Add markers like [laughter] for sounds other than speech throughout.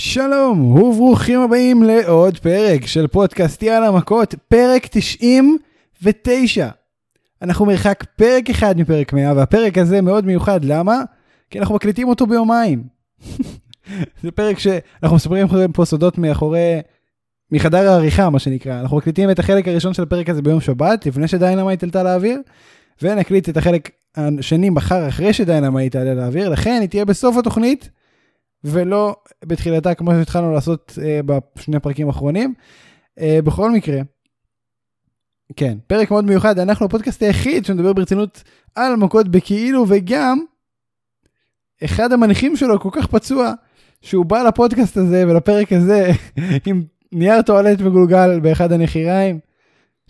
שלום וברוכים הבאים לעוד פרק של פודקאסט יאללה מכות, פרק 99. אנחנו מרחק פרק אחד מפרק 100 והפרק הזה מאוד מיוחד, למה? כי אנחנו מקליטים אותו ביומיים. [laughs] זה פרק שאנחנו מספרים פה סודות מאחורי, מחדר העריכה מה שנקרא, אנחנו מקליטים את החלק הראשון של הפרק הזה ביום שבת, לפני שדיינמייט עלתה לאוויר, ונקליט את החלק השני מחר אחרי שדיינמייט תעלה לאוויר, לכן היא תהיה בסוף התוכנית. ולא בתחילתה כמו שהתחלנו לעשות uh, בשני פרקים האחרונים. Uh, בכל מקרה, כן, פרק מאוד מיוחד, אנחנו הפודקאסט היחיד שמדבר ברצינות על מכות בכאילו וגם אחד המניחים שלו כל כך פצוע שהוא בא לפודקאסט הזה ולפרק הזה [laughs] עם נייר טואלט מגולגל באחד הנחיריים.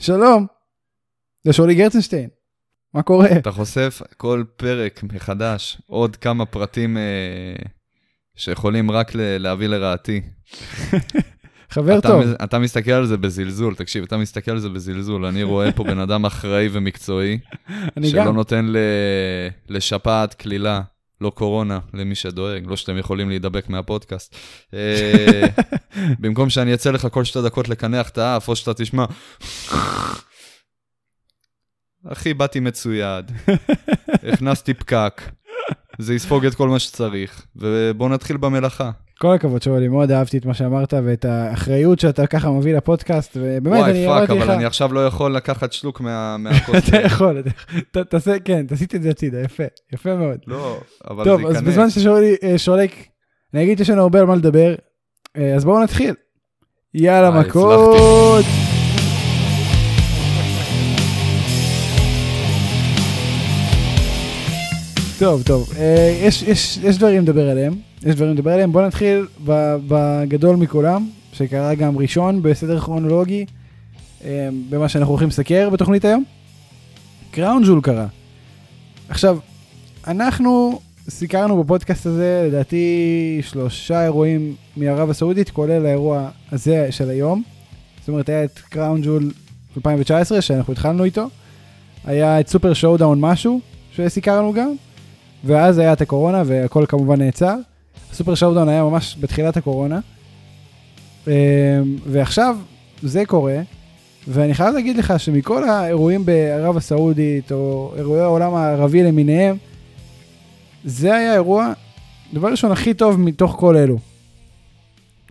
שלום, זה שולי גרצנשטיין, מה קורה? אתה חושף כל פרק מחדש עוד כמה פרטים אה, שיכולים רק להביא לרעתי. [laughs] חבר אתה, טוב. מ- אתה מסתכל על זה בזלזול, תקשיב, אתה מסתכל על זה בזלזול. אני רואה פה בן אדם אחראי ומקצועי, [laughs] שלא גם. נותן ל... לשפעת קלילה, לא קורונה, למי שדואג, לא שאתם יכולים להידבק מהפודקאסט. אה, [laughs] במקום שאני אצא לך כל שתי דקות לקנח את האף, או שאתה תשמע... אחי, באתי מצויד, הכנסתי פקק, זה יספוג את כל מה שצריך, ובוא נתחיל במלאכה. כל הכבוד שאולי, מאוד אהבתי את מה שאמרת ואת האחריות שאתה ככה מביא לפודקאסט, ובאמת, וואי, אני fuck, אמרתי לך, אבל אני עכשיו לא יכול לקחת שלוק מה- [laughs] מהכוס. אתה יכול, תעשה, כן, תעשית את זה הצידה, יפה, יפה מאוד. לא, אבל טוב, זה אז ייכנס. בזמן ששולי אה, שולק, אני אגיד שיש לנו הרבה על מה לדבר, אה, אז בואו נתחיל. יאללה, וואי, מכות. טוב, טוב, אה, יש, יש, יש דברים לדבר עליהם, יש דברים לדבר עליהם, בואו נתחיל בגדול מכולם, שקרה גם ראשון בסדר כרונולוגי, אה, במה שאנחנו הולכים לסקר בתוכנית היום. קראון ג'ול קרה. עכשיו, אנחנו סיקרנו בפודקאסט הזה, לדעתי, שלושה אירועים מערב הסעודית, כולל האירוע הזה של היום. זאת אומרת, היה את קראון ג'ול 2019, שאנחנו התחלנו איתו. היה את Super ShowDown משהו, שסיקרנו גם. ואז היה את הקורונה, והכל כמובן נעצר. Super ShowDown היה ממש בתחילת הקורונה. אמ, ועכשיו זה קורה, ואני חייב להגיד לך שמכל האירועים בערב הסעודית, או אירועי העולם הערבי למיניהם, זה היה האירוע, דבר ראשון, הכי טוב מתוך כל אלו.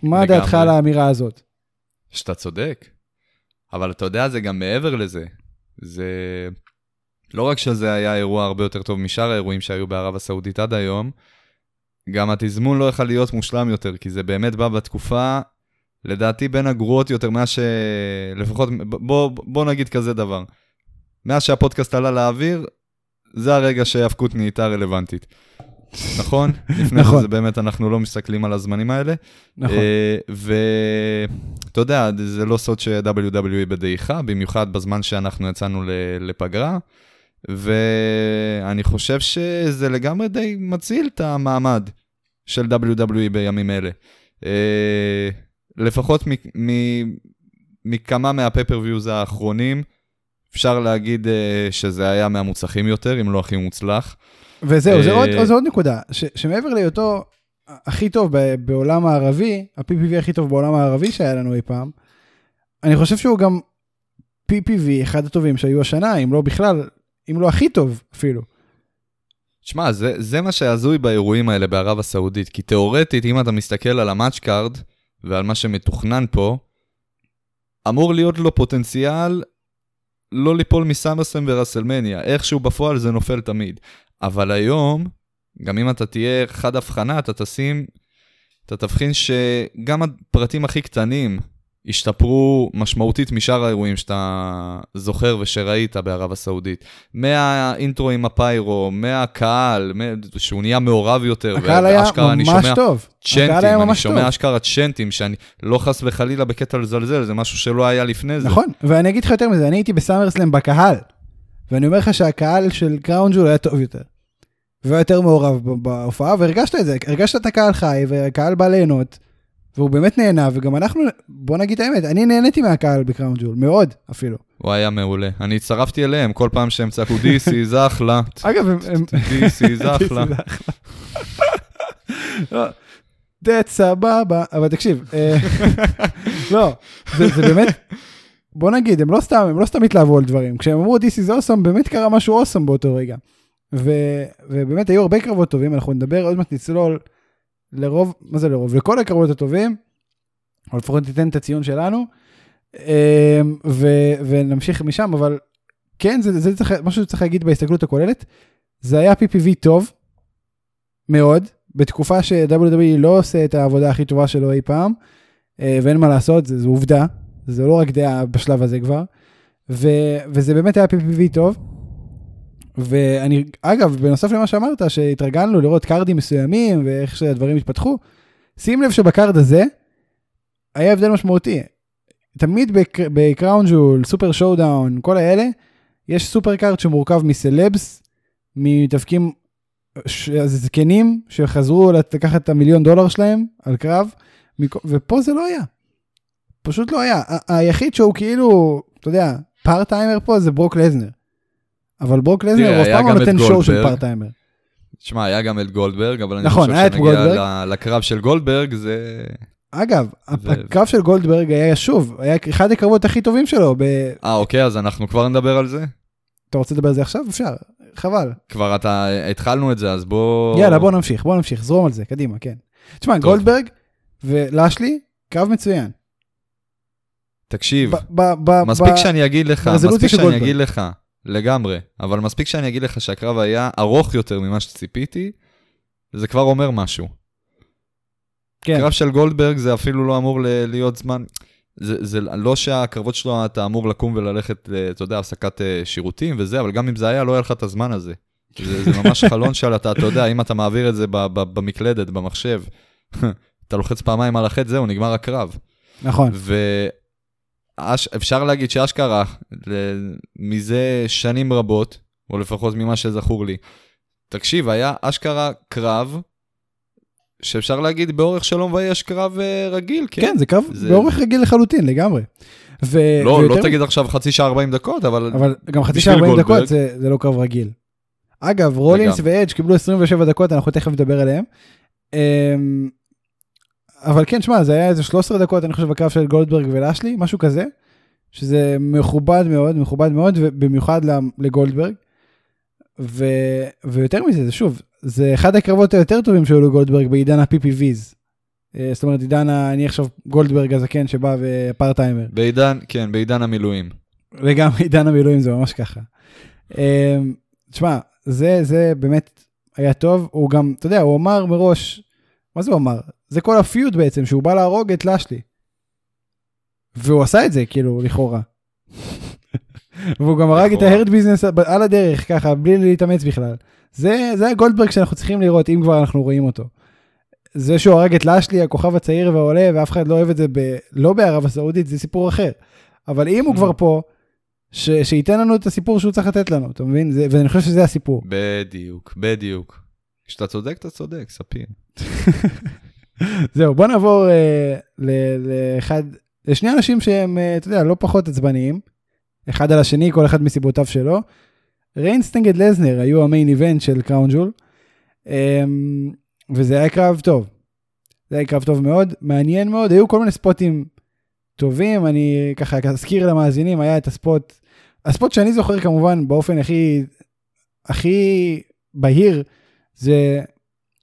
מה. דעתך על האמירה הזאת? שאתה צודק. אבל אתה יודע, זה גם מעבר לזה. זה... לא רק שזה היה אירוע הרבה יותר טוב משאר האירועים שהיו בערב הסעודית עד היום, גם התזמון לא יכול להיות מושלם יותר, כי זה באמת בא בתקופה, לדעתי, בין הגרועות יותר, מאז ש... לפחות, בוא, בוא נגיד כזה דבר. מאז שהפודקאסט עלה לאוויר, זה הרגע שההאבקות נהייתה רלוונטית. נכון? [laughs] לפני נכון. זה באמת אנחנו לא מסתכלים על הזמנים האלה. נכון. ואתה יודע, זה לא סוד ש-WWE בדעיכה, במיוחד בזמן שאנחנו יצאנו לפגרה, ואני חושב שזה לגמרי די מציל את המעמד של WWE בימים אלה. אה, לפחות מ- מ- מכמה מה pay-per-views האחרונים, אפשר להגיד אה, שזה היה מהמוצלחים יותר, אם לא הכי מוצלח. וזהו, זה אה, עוד, עוד נקודה, ש, שמעבר להיותו הכי טוב בעולם הערבי, ה-PPV הכי טוב בעולם הערבי שהיה לנו אי פעם, אני חושב שהוא גם PPV אחד הטובים שהיו השנה, אם לא בכלל, אם לא הכי טוב אפילו. תשמע, זה, זה מה שהזוי באירועים האלה בערב הסעודית, כי תאורטית, אם אתה מסתכל על ה match card ועל מה שמתוכנן פה, אמור להיות לו פוטנציאל לא ליפול מסמרסם ורסלמניה. איכשהו בפועל זה נופל תמיד. אבל היום, גם אם אתה תהיה חד הבחנה, אתה תשים, אתה תבחין שגם הפרטים הכי קטנים השתפרו משמעותית משאר האירועים שאתה זוכר ושראית בערב הסעודית. מהאינטרו עם הפיירו, מהקהל, מה- שהוא נהיה מעורב יותר. הקהל היה אני ממש שומע טוב. הקהל היה צ'נטים, אני ממש טוב. שומע אשכרה צ'נטים, שאני לא חס וחלילה בקטע לזלזל, זה משהו שלא היה לפני זה. נכון, ואני אגיד לך יותר מזה, אני הייתי בסאמרסלאם בקהל, ואני אומר לך שהקהל של קראון ג'ול היה טוב יותר. והיה יותר מעורב בהופעה, והרגשת את זה, הרגשת את הקהל חי, והקהל בא ליהנות, והוא באמת נהנה, וגם אנחנו, בוא נגיד את האמת, אני נהניתי מהקהל בקראון ג'ול, מאוד אפילו. הוא היה מעולה. אני הצטרפתי אליהם, כל פעם שהם צעקו DC, זה אחלה. אגב, הם... DC, זה [laughs] אחלה. לא, זה סבבה, אבל תקשיב, אה, [laughs] לא, זה, באמת, בוא נגיד, הם לא סתם, הם לא סתם התלהבו על דברים, כשהם אמרו This is awesome, באמת קרה משהו awesome באותו רגע. ובאמת היו הרבה קרבות טובים, אנחנו נדבר, עוד מעט נצלול לרוב, מה זה לרוב? לכל הקרבות הטובים, או לפחות ניתן את הציון שלנו, אה, ו, ונמשיך משם, אבל כן, זה, זה צריך, משהו שצריך להגיד בהסתכלות הכוללת, זה היה PPV טוב, מאוד, בתקופה ש-WWE לא עושה את העבודה הכי טובה שלו אי פעם, אה, ואין מה לעשות, זו, זו עובדה, זה לא רק דעה בשלב הזה כבר, ו, וזה באמת היה PPV טוב. ואני, אגב, בנוסף למה שאמרת, שהתרגלנו לראות card ים מסוימים ואיך שהדברים התפתחו, שים לב שב card הזה היה הבדל משמעותי. תמיד ב Crown Jewel, Super ShowDown, כל האלה, יש super card שמורכב מסלבס, מתאבקים זקנים שחזרו לקחת את המיליון דולר שלהם על קרב, ופה זה לא היה. פשוט לא היה. היחיד שהוא כאילו, אתה יודע, part-timer פה זה ברוק לזנר. אבל ברוק לזנר הוא אף פעם לא נותן show של part-timer. תשמע, היה גם את גולדברג, אבל נכון, אני חושב שנגיע לקרב של גולדברג, זה... אגב, זה... הקרב של גולדברג היה שוב, היה אחד הקרבות הכי טובים שלו. ב... אה, אוקיי, אז אנחנו כבר נדבר על זה? אתה רוצה לדבר על זה עכשיו? אפשר. חבל. כבר אתה, התחלנו את זה, אז בוא... יאללה, בוא נמשיך, בוא נמשיך, זרום על זה, קדימה, כן. תשמע, גולדברג ולאשלי, קו מצוין. תקשיב, ב- ב- ב- מספיק שאני אגיד לך, מספיק שאני. אגיד לך, לגמרי, אבל מספיק שאני אגיד לך שהקרב היה ארוך יותר ממה שציפיתי, זה כבר אומר משהו. כן. קרב של גולדברג זה אפילו לא אמור להיות זמן, זה, זה לא שהקרבות שלו, אתה אמור לקום וללכת, אתה יודע, הפסקת אה, שירותים וזה, אבל גם אם זה היה, לא היה לך את הזמן הזה. זה, זה ממש חלון של אתה, אתה יודע, אם אתה מעביר את זה במקלדת, במחשב, [laughs] אתה לוחץ פעמיים על החטא, זהו, נגמר הקרב. נכון. ואפשר להגיד שאשכרה, מזה שנים רבות, או לפחות ממה שזכור לי, תקשיב, היה אשכרה קרב שאפשר להגיד באורך שלום ויש קרב uh, רגיל, כן? כן, זה קרב זה... באורך רגיל לחלוטין, לגמרי. ו... לא, ויותר... לא תגיד עכשיו חצי שעה 40 דקות, אבל... אבל גם חצי שעה 40 גולדברג... דקות זה, זה לא קרב רגיל. אגב, רולינס ואדג' קיבלו 27 דקות, אנחנו תכף נדבר עליהם. אבל כן, שמע, זה היה איזה 13 דקות, אני חושב, בקרב של גולדברג ולאשלי, משהו כזה, שזה מכובד מאוד, מכובד מאוד, ובמיוחד לגולדברג. ו... ויותר מזה, זה שוב, זה אחד הקרבות היותר טובים שהיו לגולדברג בעידן ה-PPVs. אה, זאת אומרת, עידן. אני עכשיו גולדברג הזקן שבא ופארטיימר. בעידן, כן, בעידן המילואים. וגם עידן המילואים זה ממש ככה. אה, תשמע, זה, זה באמת היה טוב, הוא גם, אתה יודע, הוא אמר מראש, מה זה הוא אמר? זה כל הפיוט בעצם, שהוא בא להרוג את לשלי. והוא עשה את זה, כאילו, לכאורה. [laughs] והוא גם הרג את ההרד ביזנס על הדרך, ככה, בלי להתאמץ בכלל. זה, זה הגולדברג שאנחנו צריכים לראות, אם כבר אנחנו רואים אותו. זה שהוא הרג את לאשלי, הכוכב הצעיר והעולה, ואף אחד לא אוהב את זה, ב, לא בערב הסעודית, זה סיפור אחר. אבל אם הוא כבר פה, ש, שייתן לנו את הסיפור שהוא צריך לתת לנו, אתה מבין? זה, ואני חושב שזה הסיפור. בדיוק, בדיוק. כשאתה צודק, אתה צודק, ספיר. [laughs] זהו, בוא נעבור uh, לאחד, לשני אנשים שהם, uh, אתה יודע, לא פחות עצבניים. אחד על השני, כל אחד מסיבותיו שלו. ריינס נגד לזנר היו המיין איבנט של קראון ג'ול, אמ, וזה היה קרב טוב. זה היה קרב טוב מאוד, מעניין מאוד, היו כל מיני ספוטים טובים, אני ככה אזכיר למאזינים, היה את הספוט, הספוט שאני זוכר כמובן באופן הכי, הכי בהיר, זה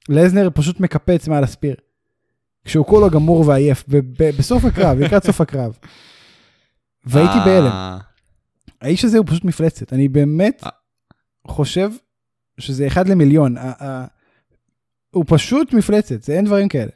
לזנר פשוט מקפץ מעל הספיר. כשהוא כולו גמור ועייף, בסוף הקרב, לקראת סוף הקרב. והייתי אה. בהלם. האיש הזה הוא פשוט מפלצת, אני באמת אה. חושב שזה אחד למיליון. הוא פשוט מפלצת, זה אין דברים כאלה.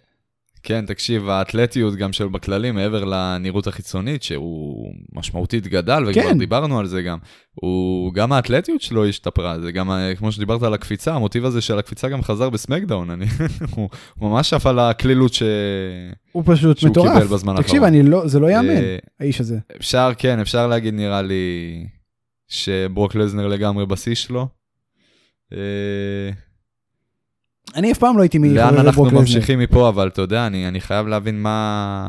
כן, תקשיב, האתלטיות גם של בכללי, מעבר לנראות החיצונית, שהוא משמעותית גדל, וכבר כן. דיברנו על זה גם, הוא, גם האתלטיות שלו השתפרה, זה גם, כמו שדיברת על הקפיצה, המוטיב הזה של הקפיצה גם חזר בסמקדאון, אני, [laughs] הוא ממש עף על הקלילות ש... הוא פשוט שהוא מטורף. קיבל בזמן האחרון. תקשיב, אני לא, זה לא יאמן, אה, האיש הזה. אפשר, כן, אפשר להגיד, נראה לי, שברוק לזנר לגמרי בשיא שלו. אני אף פעם לא הייתי לזנר. לאן אנחנו ממשיכים מפה, אבל אתה יודע, אני, אני חייב להבין מה...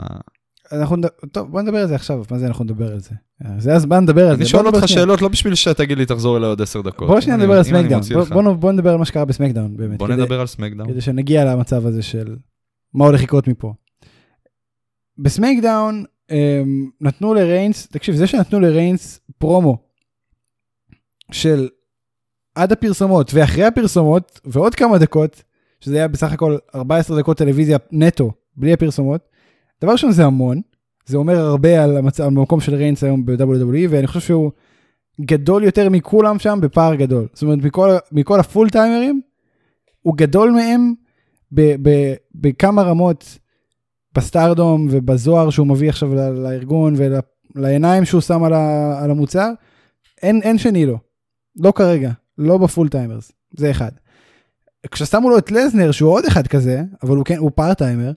אנחנו, טוב, בוא נדבר על זה עכשיו, מה זה אנחנו נדבר על זה? זה הזמן לדבר על זה. אני שואל אותך שאלות, לא בשביל שתגיד לי, תחזור אליי עוד עשר דקות. בוא שנייה נדבר על SmackDown, בוא, נדבר על מה שקרה ב SmackDown, באמת. בוא נדבר על SmackDown. כדי שנגיע למצב הזה של מה הולך לקרות מפה. ב SmackDown הם, נתנו לריינס, תקשיב, זה שנתנו לריינס פרומו של עד הפרסומות ואחרי הפרסומות ועוד כמה דקות, שזה היה בסך הכל 14 דקות טלוויזיה נטו, בלי הפרסומות, דבר ראשון זה המון, זה אומר הרבה על המצב, על המקום של ריינס היום ב-WWE, ואני חושב שהוא גדול יותר מכולם שם בפער גדול. זאת אומרת, מכל, מכל ה full-timer ים, הוא גדול מהם ב- ב- בכמה רמות ב stardom ובזוהר שהוא מביא עכשיו ל- לארגון ולעיניים שהוא שם על, ה- על המוצר, אין, אין שני לו. לא כרגע, לא ב full-timers, זה אחד. כששמו לו את לזנר שהוא עוד אחד כזה, אבל הוא כן, הוא פארט טיימר,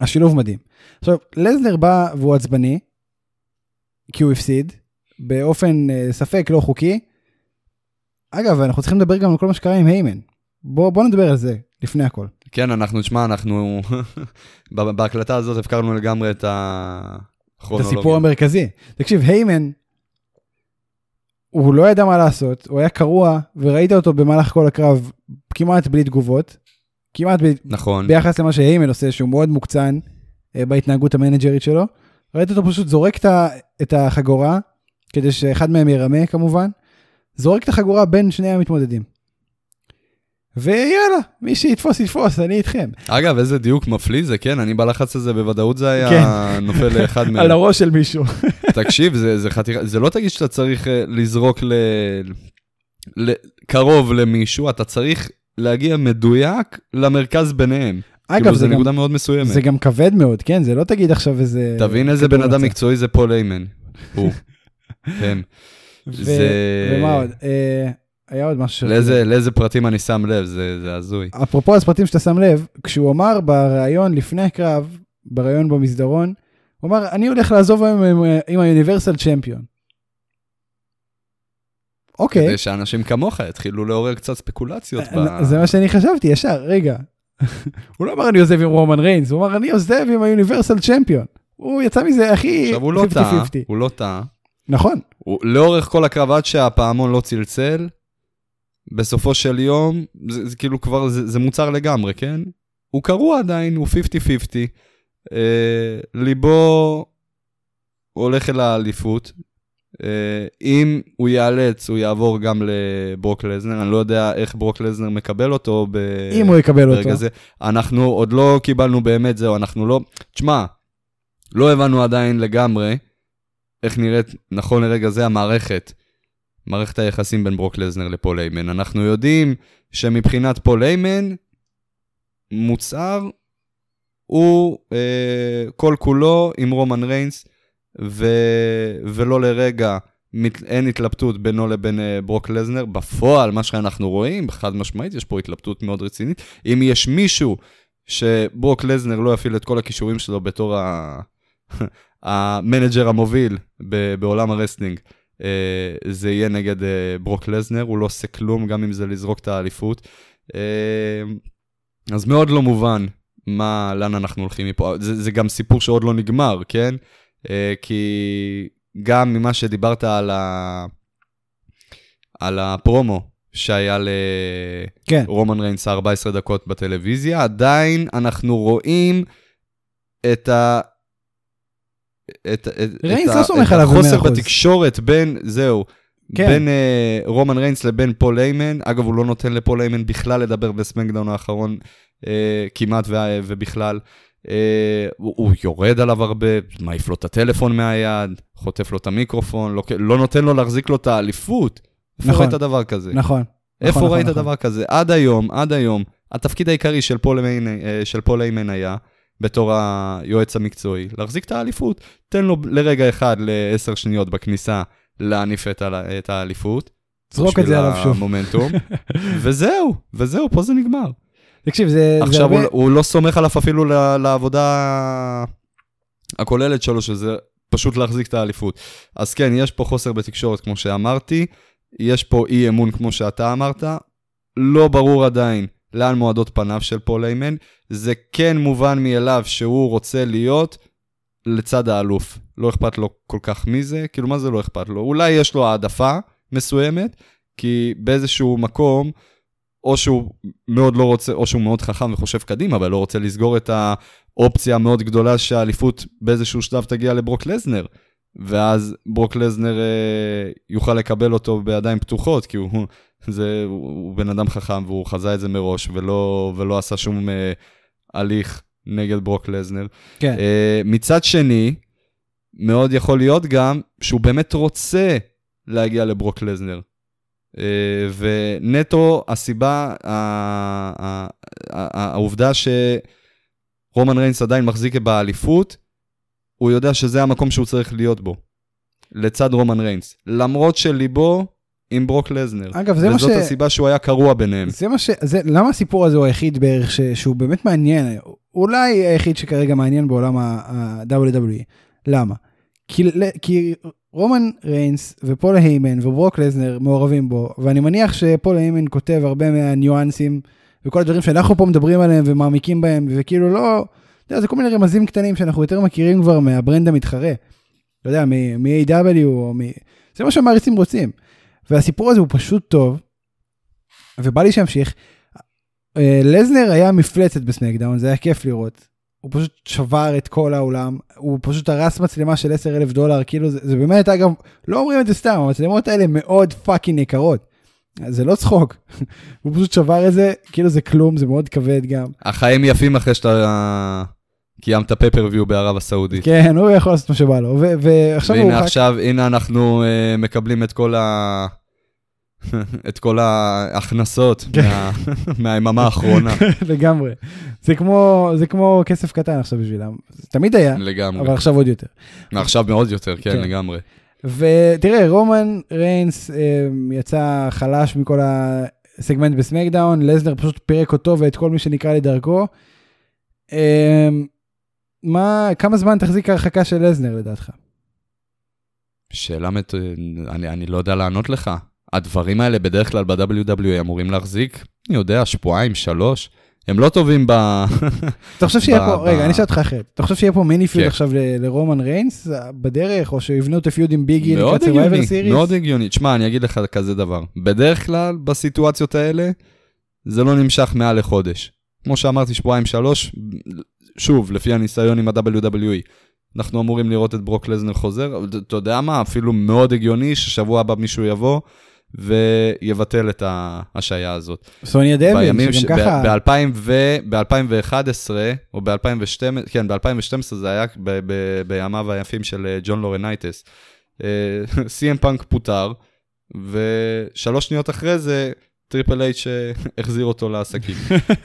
השילוב מדהים. עכשיו, לזנר בא והוא עצבני, כי הוא הפסיד, באופן אה, ספק לא חוקי. אגב, אנחנו צריכים לדבר גם על כל מה שקרה עם היימן. בוא, בוא נדבר על זה לפני הכל. כן, אנחנו, תשמע, אנחנו... [laughs] בהקלטה הזאת הפקרנו לגמרי את את הכרונולוגיה. הסיפור המרכזי. תקשיב, היימן, הוא לא ידע מה לעשות, הוא היה קרוע, וראית אותו במהלך כל הקרב כמעט בלי תגובות. כמעט בלי, נכון. ביחס למה שהיימן עושה, שהוא מאוד מוקצן אה, בהתנהגות המנג'רית שלו. ראית אותו פשוט זורק את החגורה, כדי שאחד מהם ירמה כמובן, זורק את החגורה בין שני המתמודדים. ויאללה, מי שיתפוס יתפוס, אני איתכם. אגב, איזה דיוק מפליא זה, כן, אני בלחץ הזה בוודאות זה היה כן. נופל לאחד [laughs] מהם. על הראש של מישהו. תקשיב, זה, זה חתיכה, זה לא תגיד שאתה צריך אה, לזרוק ל... ל... קרוב למישהו, אתה צריך להגיע מדויק למרכז ביניהם. אגב, כאילו, זה זה גם, נקודה מאוד מסוימת. זה גם כבד מאוד, כן? זה לא תגיד עכשיו איזה... תבין איזה בן אדם. מקצועי זה פול איימן. הוא. [laughs] כן. ו- זה- ומה עוד? אה, היה עוד משהו. לאיזה, לאיזה פרטים אני שם לב, זה, זה הזוי. אפרופו הספרטים שאתה שם לב, כשהוא אמר בריאיון לפני הקרב, בריאיון במסדרון, הוא אמר, אני הולך לעזוב היום עם, עם ה-Universal Champion. אוקיי, כדי שאנשים כמוך יתחילו לעורר קצת ספקולציות. ב... אה, זה מה שאני חשבתי ישר, רגע. [laughs] הוא לא אמר אני עוזב עם רומן ריינס, הוא אמר אני עוזב עם ה-Universal Champion. הוא יצא מזה הכי עכשיו, הוא לא 50-50. טעה, הוא לא טעה. נכון, הוא, לאורך כל הקרב עד שהפעמון לא צלצל, בסופו של יום, זה, זה כאילו כבר, זה, זה מוצר לגמרי, כן? הוא קרוע עדיין, הוא 50-50. אה, ליבו הולך אל האליפות. אה, אם הוא ייאלץ, הוא יעבור גם לברוק לזנר, אני לא יודע איך ברוק לזנר מקבל אותו. ב... אם הוא יקבל אותו. זה. אנחנו עוד לא קיבלנו באמת זהו, אנחנו לא... תשמע, לא הבנו עדיין לגמרי איך נראית, נכון לרגע זה, המערכת. מערכת היחסים בין ברוק לזנר לפול איימן. אנחנו יודעים שמבחינת פול היימן, מוצר הוא אה, כל כולו עם רומן ריינס, ו... ולא לרגע מת... אין התלבטות בינו לבין אה, ברוק לזנר. בפועל, מה שאנחנו רואים, חד משמעית, יש פה התלבטות מאוד רצינית. אם יש מישהו שברוק לזנר לא יפעיל את כל הכישורים שלו בתור ה... [laughs] ה manager המוביל ב... בעולם ה wrestling, אה, זה יהיה נגד אה, ברוק לזנר, הוא לא עושה כלום, גם אם זה לזרוק את האליפות. אה, אז מאוד לא מובן מה, לאן אנחנו הולכים מפה. זה, זה גם סיפור שעוד לא נגמר, כן? אה, כי גם ממה שדיברת על, ה... על הפרומו שהיה כן, לרומן ריינס 14 דקות בטלוויזיה, עדיין אנחנו רואים את ה... את, את, ריינס את, לא סומך את עליו החוסר ב-100%. בתקשורת בין, זהו, כן. בין אה, רומן ריינס לבין פול היימן. אגב, הוא לא נותן לפול היימן בכלל לדבר ב SmackDown האחרון, כמעט ו, ובכלל. אה, הוא, הוא יורד עליו הרבה, מעיף לו את הטלפון מהיד, חוטף לו את המיקרופון, לא, לא נותן לו להחזיק לו את האליפות. איפה נכון. ראית דבר כזה? נכון. איפה נכון, ראית נכון. דבר כזה? עד היום, עד היום, התפקיד העיקרי של פול אה, של פול היימן היה, בתור היועץ המקצועי, להחזיק את האליפות. תן לו לרגע אחד לעשר שניות בכניסה להניף את, ה- את האליפות. זרוק את זה עליו שוב. בשביל המומנטום. [laughs] וזהו, וזהו, פה זה נגמר. תקשיב, זה... זה עכשיו הרבה- הוא, הוא לא סומך עליו אפילו לעבודה הכוללת שלו, שזה פשוט להחזיק את האליפות. אז כן, יש פה חוסר בתקשורת, כמו שאמרתי, יש פה אי אמון, כמו שאתה אמרת. לא ברור עדיין לאן מועדות פניו של פול איימן. זה כן מובן מאליו שהוא רוצה להיות לצד האלוף. לא אכפת לו כל כך מזה, כאילו מה זה לא אכפת לו? אולי יש לו העדפה מסוימת, כי באיזשהו מקום, או שהוא מאוד לא רוצה, או שהוא מאוד חכם וחושב קדימה, אבל לא רוצה לסגור את האופציה המאוד גדולה שהאליפות באיזשהו שלב תגיע לברוק לזנר. ואז ברוק לזנר אה, יוכל לקבל אותו בידיים פתוחות, כי הוא, זה, הוא, הוא בן אדם חכם והוא חזה את זה מראש ולא, ולא עשה שום אה, הליך נגד ברוק לזנר. כן. אה, מצד שני, מאוד יכול להיות גם שהוא באמת רוצה להגיע לברוק לזנר. אה, ונטו, הסיבה, העובדה שרומן ריינס עדיין מחזיק באליפות, הוא יודע שזה המקום שהוא צריך להיות בו, לצד רומן ריינס. למרות שליבו עם ברוק לזנר. אגב, זה מה ש... וזאת הסיבה שהוא היה קרוע ביניהם. זה מה ש... זה... למה הסיפור הזה הוא היחיד בערך ש... שהוא באמת מעניין? אולי היחיד שכרגע מעניין בעולם ה-WWE. למה? כי, כי רומן ריינס ופול היימן וברוק לזנר מעורבים בו, ואני מניח שפול היימן כותב הרבה מהניואנסים וכל הדברים שאנחנו פה מדברים עליהם ומעמיקים בהם, וכאילו לא... אתה יודע, זה כל מיני רמזים קטנים שאנחנו יותר מכירים כבר מה brand המתחרה. אתה יודע, מ-AEW או מ... זה מה שהמעריצים רוצים. והסיפור הזה הוא פשוט טוב, ובא לי שימשיך. אה, לזנר היה מפלצת ב SmackDown, זה היה כיף לראות. הוא פשוט שבר את כל העולם, הוא פשוט הרס מצלמה של 10 אלף דולר, כאילו זה, זה באמת, אגב, לא אומרים את זה סתם, המצלמות האלה מאוד fucking יקרות. זה לא צחוק, [laughs] הוא פשוט שבר את זה, כאילו זה כלום, זה מאוד כבד גם. החיים יפים אחרי שאתה קיימת פפרוויו בערב הסעודית. כן, הוא יכול לעשות מה שבא לו, ועכשיו והנה הוא... עכשיו, הנה אנחנו uh, מקבלים את כל ה... [laughs] את כל ההכנסות כן. מה... [laughs] מהיממה האחרונה. [laughs] לגמרי. זה כמו, זה כמו כסף קטן עכשיו בשבילם. תמיד היה, לגמרי. אבל עכשיו עוד יותר. עכשיו מאוד יותר, כן, כן. לגמרי. ותראה, רומן ריינס אה, יצא חלש מכל הסגמנט בסמקדאון, לזנר פשוט פירק אותו ואת כל מי שנקרא לדרכו. אה, מה, כמה זמן תחזיק ההרחקה של לזנר לדעתך? שאלה מת... אני, אני לא יודע לענות לך. הדברים האלה בדרך כלל ב-WWE אמורים להחזיק, אני יודע, שבועיים, שלוש. הם לא טובים ב... אתה חושב שיהיה פה, רגע, אני אשאל אותך אחרת. אתה חושב שיהיה פה מיני פיוד כן. עכשיו ל- לרומן ריינס בדרך, או שיבנו את הפיוד עם ביגי לקראת הגיוני, Series? מאוד הגיוני. תשמע, אני אגיד לך כזה דבר. בדרך כלל, בסיטואציות האלה, זה לא נמשך מעל לחודש. כמו שאמרתי, שבועיים, שלוש, שוב, לפי הניסיון עם ה-WWE. אנחנו אמורים לראות את ברוק לזנר חוזר, אתה יודע מה? אפילו מאוד הגיוני ששבוע הבא מישהו יבוא ויבטל את ההשעיה הזאת. סוניה דוויל, בימים ש... שגם ככה... ב- ב- ו... ב-2011, או ב-2012, כן, ב-2012 זה היה ב- ב- בימיו היפים של אה, ג'ון לורינייטיס. [laughs] CM Punk פוטר, ושלוש שניות אחרי זה, Triple H אה, [laughs] החזיר אותו לעסקים.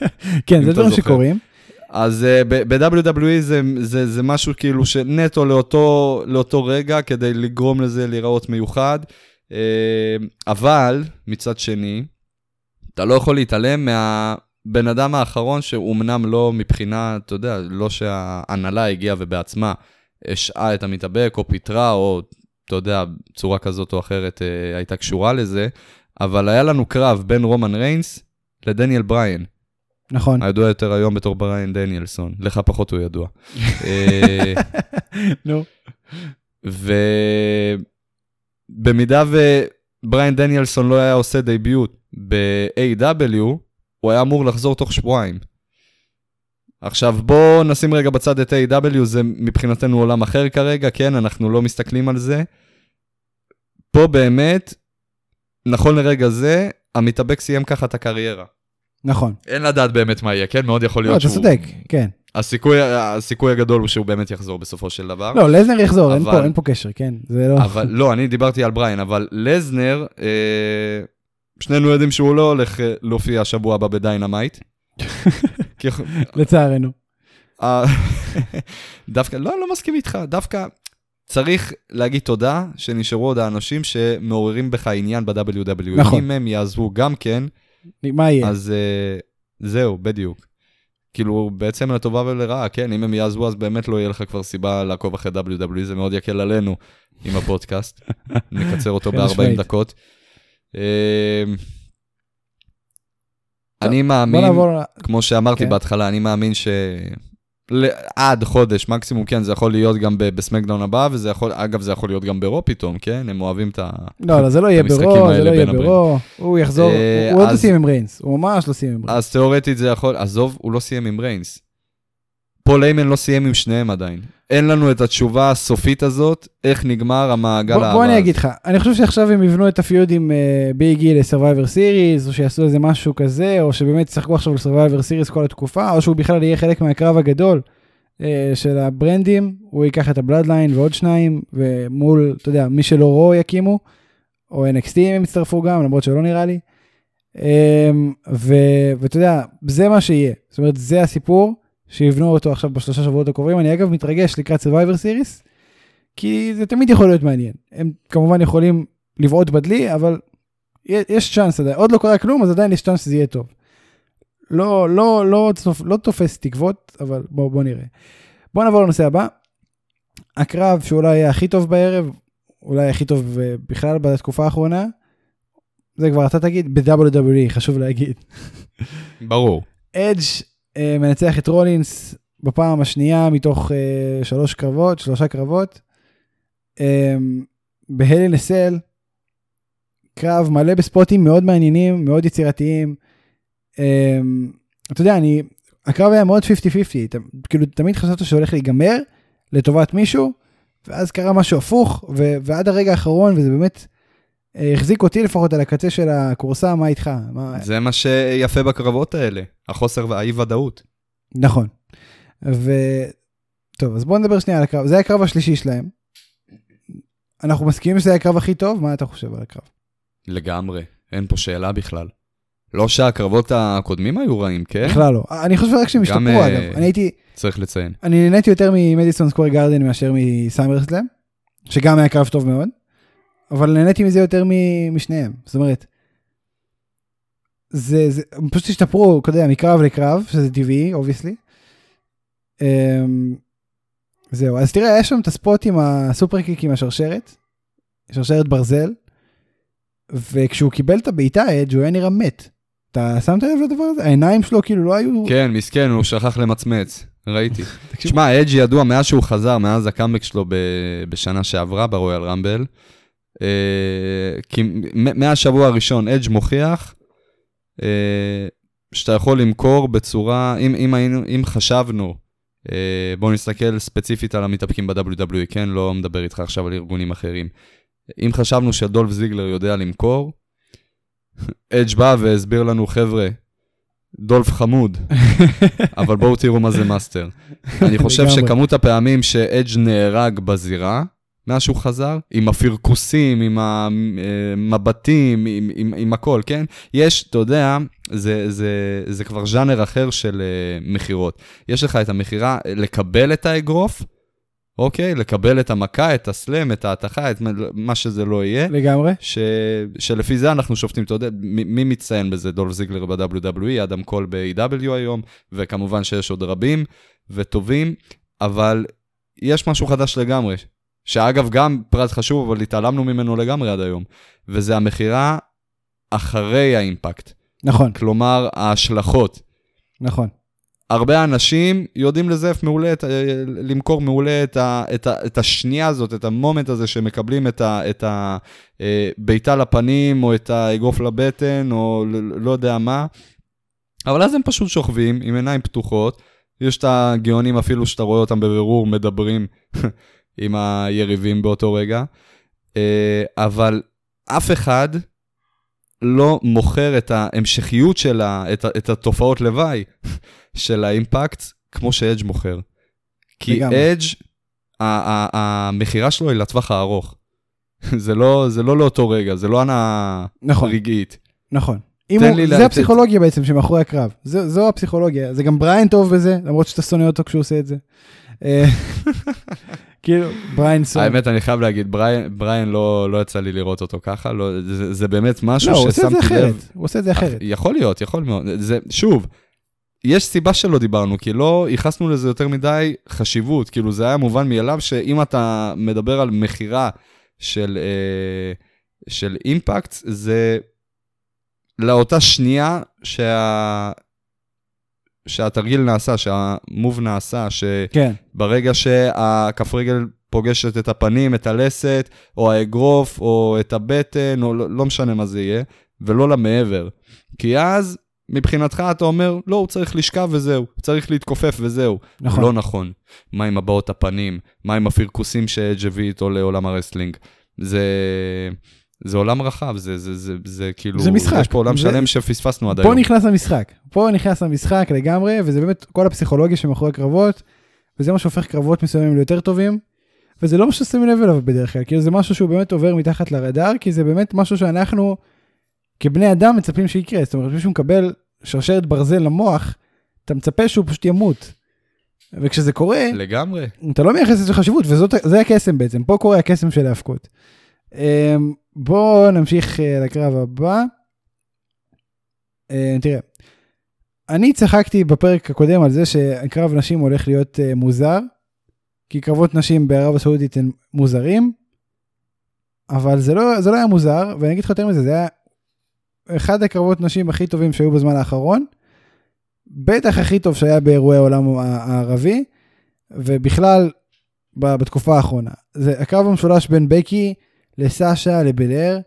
[laughs] כן, זה דברים. שקורים. אז ב-WWE זה, זה, זה משהו כאילו שנתנו לאותו, לאותו רגע כדי לגרום לזה להיראות מיוחד, אבל מצד שני, אתה לא יכול להתעלם מהבן אדם האחרון שהוא אמנם לא מבחינה, אתה יודע, לא שההנהלה הגיעה ובעצמה השעה את המתאבק או פיטרה או, אתה יודע, צורה כזאת או אחרת uh, הייתה קשורה לזה, אבל היה לנו קרב בין רומן ריינס לדניאל בריין. נכון. הידוע יותר היום בתור בריין דניאלסון, לך פחות הוא ידוע. [laughs] אה, נו. ובמידה ובריין דניאלסון לא היה עושה debut ב-AEW, הוא היה אמור לחזור תוך שבועיים. עכשיו בואו נשים רגע בצד את AEW, זה מבחינתנו עולם אחר כרגע, כן, אנחנו לא מסתכלים על זה. פה באמת, נכון לרגע זה, המתאבק סיים ככה את הקריירה. נכון. אין לדעת באמת מה יהיה, כן? מאוד יכול לא, להיות אתה שהוא... צודק, כן. הסיכוי, הסיכוי הגדול הוא שהוא באמת יחזור בסופו של דבר. לא, לסנר יחזור, אין אבל- פה- אין פה קשר, כן. זה לא... אבל לא, אני דיברתי על בריין, אבל לסנר, אה, שנינו יודעים שהוא לא הולך אה, להופיע השבוע הבא ב Dynamite. [laughs] לצערנו. אה, [laughs] דווקא, לא, לא מסכים איתך, דווקא צריך להגיד תודה שנשארו עוד האנשים שמעוררים בך עניין ב-WW. נכון. אם הם יעזבו גם כן, מה יהיה? אז uh, זהו, בדיוק. כאילו, בעצם לטובה ולרעה, כן, אם הם יעזבו, אז באמת לא יהיה לך כבר סיבה לעקוב אחרי WWE, זה מאוד יקל עלינו עם הפודקאסט. [laughs] נקצר אותו חד ב-40 משמעית. דקות. אה, טוב, אני מאמין, כמו שאמרתי כן. בהתחלה, אני מאמין ש... עד חודש מקסימום, כן, זה יכול להיות גם ב SmackDown הבא, וזה יכול, אגב, זה יכול להיות גם ב Raw פתאום, כן? הם אוהבים את ה... לא, לא, זה לא יהיה המשחקים ב Raw, זה האלה לא יהיה בין ב Raw, הוא יחזור, אה, הוא עוד לא סיים עם ריינס, הוא ממש לא סיים עם ריינס. אז תיאורטית זה יכול, עזוב, הוא לא סיים עם ריינס. פול היימן לא סיים עם שניהם עדיין. אין לנו את התשובה הסופית הזאת, איך נגמר המעגל האהבה. בוא אני. אגיד לך, אני חושב שעכשיו הם יבנו את ה feud עם Big E ל Survivor Series, או שיעשו איזה משהו כזה, או שבאמת ישחקו עכשיו ל Survivor Series כל התקופה, או שהוא בכלל יהיה חלק מהקרב הגדול אה, של הברנדים, הוא ייקח את ה Bloodline ועוד שניים, ומול, אתה יודע, מי שלא Raw יקימו, או NXT אם הם יצטרפו גם, למרות שלא נראה לי. אה, ו- ואתה יודע, זה מה שיהיה, זאת אומרת, זה הסיפור, שיבנו אותו עכשיו בשלושה שבועות הקרובים. אני אגב מתרגש לקראת Survivor Series, כי זה תמיד יכול להיות מעניין. הם כמובן יכולים לבעוט בדלי, אבל יש צ'אנס עדיין, עוד לא קרה כלום, אז עדיין יש צ'אנס שזה יהיה טוב. לא, לא, לא, לא, לא תופס תקוות, אבל בואו בוא נראה. בואו נעבור לנושא הבא. הקרב שאולי היה הכי טוב בערב, אולי הכי טוב אה, בכלל בתקופה האחרונה, זה כבר אתה תגיד, ב-WWE, חשוב להגיד. ברור. [laughs] אדג' מנצח את רולינס בפעם השנייה מתוך אה, שלוש קרבות, שלושה קרבות. אה, בהלן אסל, קרב מלא בספוטים מאוד מעניינים, מאוד יצירתיים. אה, אתה יודע, אני, הקרב היה מאוד 50-50, ת- כאילו תמיד חשבת שהולך להיגמר לטובת מישהו, ואז קרה משהו הפוך, ו- ועד הרגע האחרון, וזה באמת אה, החזיק אותי לפחות על הקצה של הכורסה, מה איתך? מה... זה מה שיפה בקרבות האלה, החוסר והאי-ודאות. נכון. ו... טוב, אז בואו נדבר שנייה על הקרב. זה היה הקרב השלישי שלהם. אנחנו מסכימים שזה היה הקרב הכי טוב? מה אתה חושב על הקרב? לגמרי, אין פה שאלה בכלל. לא שהקרבות הקודמים היו רעים, כן? בכלל לא. אני חושב רק שהם השתפרו אה, אגב. אני הייתי, צריך לציין. אני נהניתי יותר ממדיסון סקוור גרדן מאשר מסאמרסלאם, שגם היה קרב טוב מאוד, אבל נהניתי מזה יותר משניהם. זאת אומרת, זה, זה, הם פשוט השתפרו, אתה יודע, מקרב לקרב, שזה טבעי, obviously. זהו, אז תראה, יש שם את ה spot עם ה superkick עם השרשרת, שרשרת ברזל, וכשהוא קיבל את הבעיטה אדג' הוא היה נראה מת. אתה שמת לב לדבר הזה? העיניים שלו כאילו לא היו... כן, מסכן, הוא שכח למצמץ. ראיתי. [laughs] תשמע, אג' ידוע מאז שהוא חזר, מאז הקאמבק שלו ב- בשנה שעברה ב Royal Rumble, כי מ- מהשבוע הראשון אג' מוכיח אה, שאתה יכול למכור בצורה, אם, אם, היינו, אם חשבנו, אה, בואו נסתכל ספציפית על המתאבקים ב-WWE, כן? לא מדבר איתך עכשיו על ארגונים אחרים. אם חשבנו שדולף זיגלר יודע למכור, [laughs] אג' בא והסביר לנו, חבר'ה, דולף חמוד, [laughs] אבל בואו תראו מה זה master. אני חושב. שכמות הפעמים שאדג' נהרג בזירה, מאז שהוא חזר, עם הפרכוסים, עם המבטים, עם, עם, עם הכל, כן? יש, אתה יודע, זה, זה, זה כבר ז'אנר אחר של uh, מכירות. יש לך את המכירה לקבל את האגרוף, אוקיי? לקבל את המכה, את הסלם, את ההתכה, את מה- מה שזה לא יהיה. לגמרי. ש... שלפי זה אנחנו שופטים, אתה יודע, מ- מי מצטיין בזה? דולף זיגלר ב-WWE, אדם קול ב-AW היום, וכמובן שיש עוד רבים וטובים, אבל יש משהו חדש לגמרי, שאגב, גם פרט חשוב, אבל התעלמנו ממנו לגמרי עד היום, וזה המכירה אחרי האימפקט. נכון, כלומר, ההשלכות. נכון. הרבה אנשים יודעים לזייף מעולה, את, אה, למכור מעולה את, ה, את, ה, את השנייה הזאת, את המומנט הזה שמקבלים את, ה, את הבעיטה לפנים, או את האגרוף לבטן, או לא יודע מה. אבל אז הם פשוט שוכבים עם עיניים פתוחות. יש את הגאונים אפילו שאתה רואה אותם בבירור מדברים [laughs] עם היריבים באותו רגע. אה, אבל אף אחד לא מוכר את ההמשכיות של ה, את, את התופעות לוואי [laughs] של האימפקט כמו שאדג' מוכר. כי. אדג', המכירה שלו היא לטווח הארוך. [laughs] זה לא, זה לא לאותו רגע, זה לא הנאה נכון, רגעית. נכון. אם הוא, זה לה- הפסיכולוגיה בעצם שמאחורי הקרב. זו, זו הפסיכולוגיה. זה גם בריין טוב בזה, למרות שאתה שונא אותו כשהוא עושה את זה. [laughs] כאילו, בריין סון. האמת, אני חייב להגיד, בריין, לא, לא יצא לי לראות אותו ככה, לא, זה, באמת משהו לא, הוא עושה את זה ששמתי אחרת. לב. הוא עושה את זה אחרת. יכול להיות, יכול מאוד. שוב, יש סיבה שלא דיברנו, כי לא ייחסנו לזה יותר מדי חשיבות. כאילו, זה היה מובן מאליו שאם אתה מדבר על מכירה של, אה, של אימפקט, זה לאותה שנייה שה... שהתרגיל נעשה, שהמוב נעשה, כן, שברגע שהכף רגל פוגשת את הפנים, את הלסת, או האגרוף, או את הבטן, או לא, לא משנה מה זה יהיה, ולא למעבר. כי אז, מבחינתך אתה אומר, לא, הוא צריך לשכב וזהו, הוא צריך להתכופף וזהו. נכון. לא נכון. מה עם הבעות הפנים? מה עם הפרכוסים שאג' הביא איתו לעולם הרסלינג? זה... זה עולם רחב, זה, זה, זה, זה כאילו... זה משחק. יש פה עולם זה- שלם שפספסנו עד פה היום. נכנס למשחק, פה נכנס למשחק לגמרי, וזה באמת כל הפסיכולוגיה שמאחורי קרבות, וזה מה שהופך קרבות מסוימים ליותר טובים, וזה לא משהו ששמים לב אליו בדרך כלל, כאילו זה משהו שהוא באמת עובר מתחת לרדאר, כי זה באמת משהו שאנחנו כבני אדם מצפים שיקרה, זאת אומרת, מישהו מקבל שרשרת ברזל למוח, אתה מצפה שהוא פשוט ימות. וכשזה קורה, לגמרי. אתה לא מייחס לזה חשיבות, וזה הקסם בעצם, פה קורה הקסם של ההאבקות. בואו נמשיך אה, לקרב הבא. אה, תראה, אני צחקתי בפרק הקודם על זה שקרב נשים הולך להיות אה, מוזר, כי קרבות נשים בערב הסעודית הם מוזרים, אבל זה לא, זה לא היה מוזר, ואני אגיד לך יותר מזה, זה היה אחד הקרבות נשים הכי טובים שהיו בזמן האחרון, בטח הכי טוב שהיה באירועי העולם הערבי, ובכלל בתקופה האחרונה. זה הקרב המשולש בין בקי לסאשה לבלייר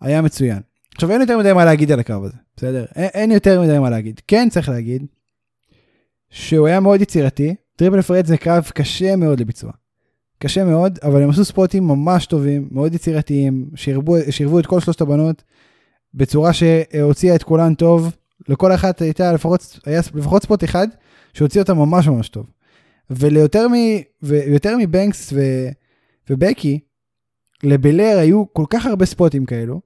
היה מצוין. עכשיו אין יותר מדי מה להגיד על הקרב הזה, בסדר? אין, אין יותר מדי מה להגיד. כן צריך להגיד שהוא היה מאוד יצירתי, triple threat זה קרב קשה מאוד לביצוע. קשה מאוד, אבל הם עשו ספוטים ממש טובים, מאוד יצירתיים, שירבו, את כל שלושת הבנות בצורה שהוציאה את כולן טוב. לכל אחת הייתה לפחות, היה לפחות ספוט אחד שהוציא אותה ממש ממש טוב. וליותר מ, ויותר מבנקס ו, ובקי, לבלר היו כל כך הרבה ספוטים כאלו,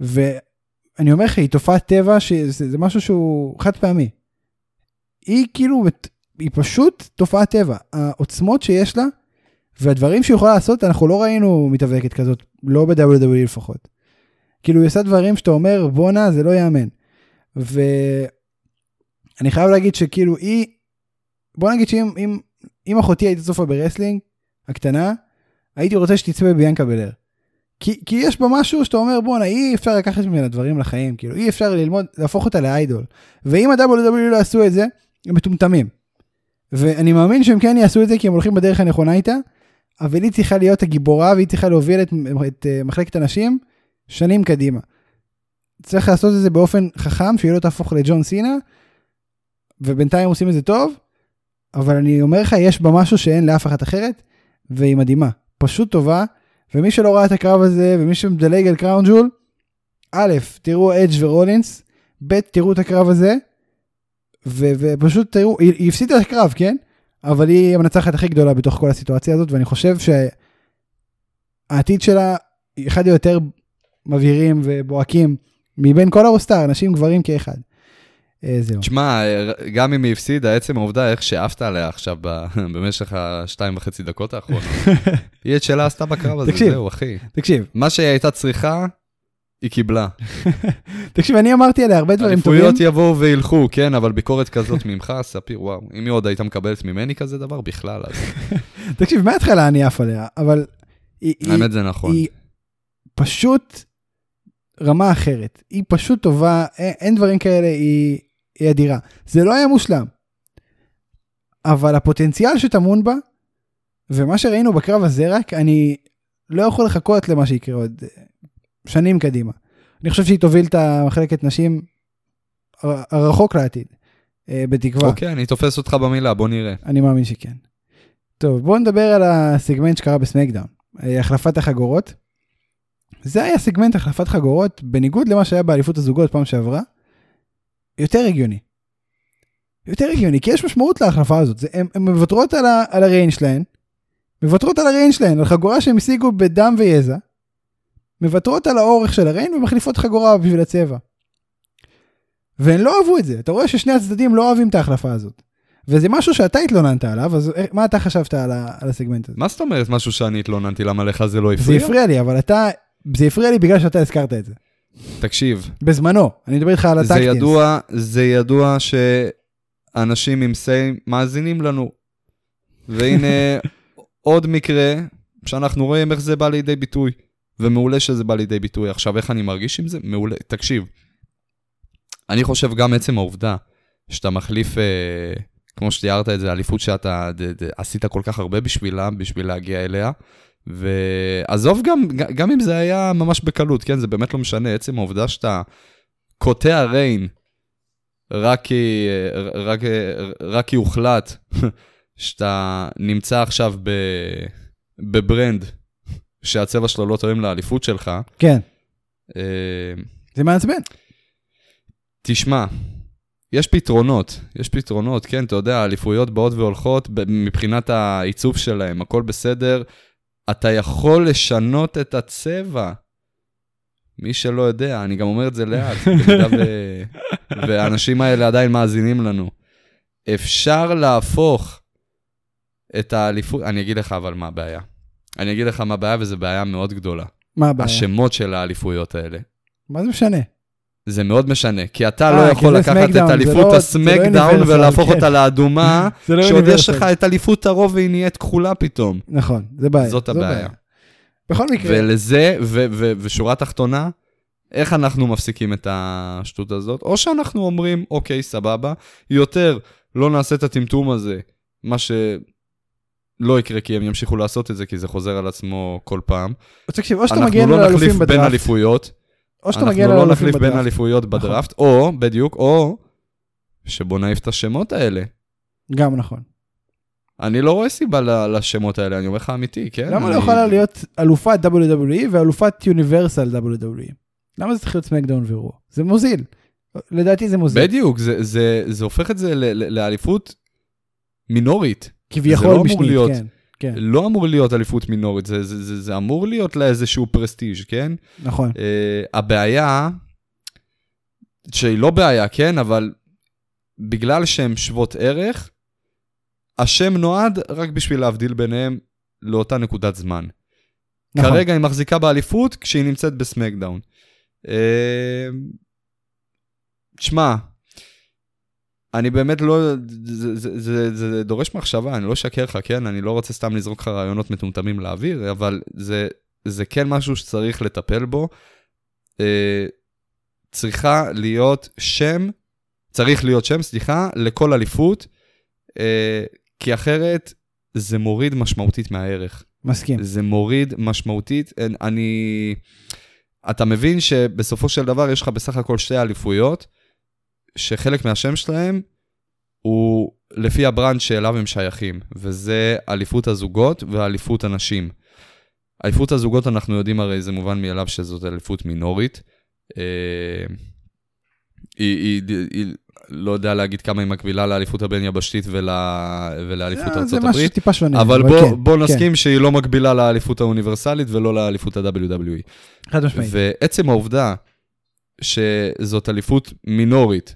ואני אומר לך, היא תופעת טבע שזה זה משהו שהוא חד פעמי. היא כאילו, היא פשוט תופעת טבע. העוצמות שיש לה, והדברים שהיא יכולה לעשות, אנחנו לא ראינו מתאבקת כזאת, לא ב-WWE לפחות. כאילו, היא עושה דברים שאתה אומר, בואנה, זה לא ייאמן. ואני חייב להגיד שכאילו היא, בוא נגיד שאם אם, אם אחותי הייתה צופה ב wrestling, הקטנה, הייתי רוצה שתצפה בביאנקה בלייר. כי, כי יש בה משהו שאתה אומר בואנה אי אפשר לקחת ממנה דברים לחיים כאילו אי אפשר ללמוד להפוך אותה ל idol ואם ה-WWE לא יעשו את זה הם מטומטמים. ואני מאמין שהם כן יעשו את זה כי הם הולכים בדרך הנכונה איתה אבל היא צריכה להיות הגיבורה והיא צריכה להוביל את, את uh, מחלקת הנשים שנים קדימה. צריך לעשות את זה באופן חכם שהיא לא תהפוך לג'ון סינה ובינתיים עושים את זה טוב אבל אני אומר לך יש בה משהו שאין לאף אחת אחרת והיא מדהימה פשוט טובה ומי שלא ראה את הקרב הזה ומי שמדלג על קראון ג'ול א' תראו אדג' ורולינס ב' תראו את הקרב הזה ו- ופשוט תראו היא, היא הפסידה את הקרב כן אבל היא המנצחת הכי גדולה בתוך כל הסיטואציה הזאת ואני חושב שהעתיד שלה אחד היותר מבהירים ובוהקים מבין כל הרוסטר נשים גברים כאחד. אה, זהו. תשמע, גם אם היא הפסידה, עצם העובדה איך שעפת עליה עכשיו [laughs] במשך השתיים וחצי דקות האחרונות. [laughs] היא את שלה עשתה בקרב הזה, תקשיב. זהו, אחי. תקשיב מה שהיא הייתה צריכה, היא קיבלה. [laughs] תקשיב אני אמרתי עליה הרבה דברים טובים. אליפויות יבואו וילכו, כן, אבל ביקורת כזאת ממך, ספיר, וואו. אם היא עוד הייתה מקבלת ממני כזה דבר, בכלל, אז תקשיב מההתחלה אני עף עליה אבל האמת זה נכון. היא פשוט רמה אחרת. היא פשוט טובה, אין דברים כאלה, היא, היא אדירה. זה לא היה מושלם, אבל הפוטנציאל שטמון בה, ומה שראינו בקרב הזה רק, אני לא יכול לחכות למה שיקרה עוד אה, שנים קדימה. אני חושב שהיא תוביל את המחלקת נשים הר- הרחוק לעתיד, אה, בתקווה. אוקיי, אני תופס אותך במילה, בוא נראה. אני מאמין שכן. טוב, בואו נדבר על הסגמנט שקרה בסמקדאון, אה, החלפת החגורות. זה היה סגמנט החלפת חגורות, בניגוד למה שהיה באליפות הזוגות פעם שעברה, יותר הגיוני. יותר הגיוני, כי יש משמעות להחלפה הזאת. זה, הם, הם מוותרות על, ה, על הריין שלהן, מוותרות על הריין שלהן, על חגורה שהם השיגו בדם ויזע, מוותרות על האורך של הריין ומחליפות חגורה בשביל הצבע. והן לא אהבו את זה, אתה רואה ששני הצדדים לא אוהבים את ההחלפה הזאת. וזה משהו שאתה התלוננת עליו, אז איך- מה אתה חשבת על, ה, על הסגמנט הזה? מה זאת אומרת משהו שאני התלוננתי, למה לך זה לא זה הפריע? הפריע לי, אבל אתה, זה הפריע לי בגלל שאתה הזכרת את זה. תקשיב, בזמנו, אני מדבר איתך על זה הטקטינס. ידוע, זה ידוע שאנשים עם סיי מאזינים לנו. והנה [laughs] עוד מקרה שאנחנו רואים איך זה בא לידי ביטוי. ומעולה שזה בא לידי ביטוי. עכשיו, איך אני מרגיש עם זה? מעולה. תקשיב, אני חושב גם עצם העובדה שאתה מחליף, אה, כמו שתיארת את זה, אליפות שאתה ד, ד, עשית כל כך הרבה בשבילה, בשביל להגיע אליה. ועזוב גם, גם אם זה היה ממש בקלות, כן? זה באמת לא משנה, עצם העובדה שאתה קוטע ריין רק כי, רק, רק כי הוחלט שאתה נמצא עכשיו ב, בברנד שהצבע שלו לא תואם לאליפות שלך. כן. אה, זה מעצבן. תשמע, יש פתרונות, יש פתרונות, כן, אתה יודע, האליפויות באות והולכות מבחינת העיצוב שלהם, הכל בסדר. אתה יכול לשנות את הצבע. מי שלא יודע, אני גם אומר את זה לאט, [laughs] ו... והאנשים האלה עדיין מאזינים לנו. אפשר להפוך את האליפות, אני אגיד לך אבל מה הבעיה. אני אגיד לך מה הבעיה, וזו בעיה מאוד גדולה. מה הבעיה? השמות של האליפויות האלה. מה זה משנה? זה מאוד משנה, כי אתה אה, לא יכול לקחת את אליפות לא- זה הסמקדאון לא ולהפוך אוניברסל, אותה לאדומה, [laughs] לא שעוד יש לך. את אליפות הרוב והיא נהיית כחולה פתאום. נכון, זה בעיה. זאת הבעיה. בכל מקרה, ולזה, ושורה תחתונה, איך אנחנו מפסיקים את השטות הזאת? או שאנחנו אומרים, אוקיי, סבבה, יותר לא נעשה את הטמטום הזה, מה שלא יקרה כי הם ימשיכו לעשות את זה, כי זה חוזר על עצמו כל פעם. אז תקשיב, או שאתה אנחנו מגיע לא נחליף לאלופים בין בדראפט, אליפויות, או שאתה אנחנו מגיע לא לאלופים נחליף בין בדראפט. אליפויות נכון. בדראפט, או, בדיוק, או שבוא נעיף את השמות האלה. גם נכון. אני לא רואה סיבה לשמות האלה, אני אומר לך אמיתי, כן? למה אני- לא יכולה להיות אלופת WWE ואלופת יוניברסל WWE? למה זה צריך להיות סמקדאון ורו? זה מוזיל. לדעתי זה מוזיל. בדיוק, זה, זה, זה הופך את זה ל- ל- לאליפות מינורית. לא כביכול משנית, להיות. כן. כן, לא אמור להיות אליפות מינורית, זה, זה, זה, זה אמור להיות לה איזשהו פרסטיג', כן? נכון. Uh, הבעיה, שהיא לא בעיה, כן? אבל בגלל שהן שוות ערך, השם נועד רק בשביל להבדיל ביניהם לאותה נקודת זמן. נכון. כרגע היא מחזיקה באליפות כשהיא נמצאת בסמקדאון. אה, תשמע, אני באמת לא, זה, זה, זה, זה דורש מחשבה, אני לא אשקר לך, כן? אני לא רוצה סתם לזרוק לך רעיונות מטומטמים לאוויר, אבל זה, זה כן משהו שצריך לטפל בו. אה, צריכה להיות שם, צריך להיות שם, סליחה, לכל אליפות, אה, כי אחרת זה מוריד משמעותית מהערך. מסכים. זה מוריד משמעותית. אני... אתה מבין שבסופו של דבר יש לך בסך הכל שתי אליפויות, שחלק מהשם שלהם הוא לפי הברנד שאליו הם שייכים, וזה אליפות הזוגות ואליפות הנשים. אליפות הזוגות אנחנו יודעים הרי, זה מובן מאליו שזאת אליפות מינורית. אה, היא, היא, היא, היא לא יודע להגיד כמה היא מקבילה לאליפות הבין-יבשתית ול, ולאליפות זה- ארצות זה. משהו טיפה שונה. אבל בוא, כן, בוא כן, נסכים שהיא לא מקבילה לאליפות האוניברסלית ולא לאליפות ה-WWE. חד משמעית. ועצם העובדה שזאת אליפות מינורית,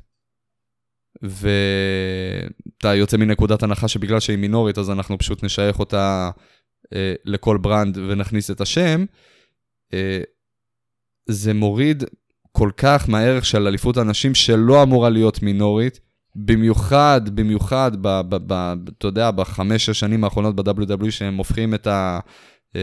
ואתה יוצא מנקודת הנחה שבגלל שהיא מינורית אז אנחנו פשוט נשייך אותה אה, לכל ברנד ונכניס את השם, אה, זה מוריד כל כך מהערך של אליפות הנשים שלא אמורה להיות מינורית, במיוחד, במיוחד, ב, ב, ב, אתה יודע, בחמש, שש שנים האחרונות ב-WWE, שהם הופכים את, ה, אה,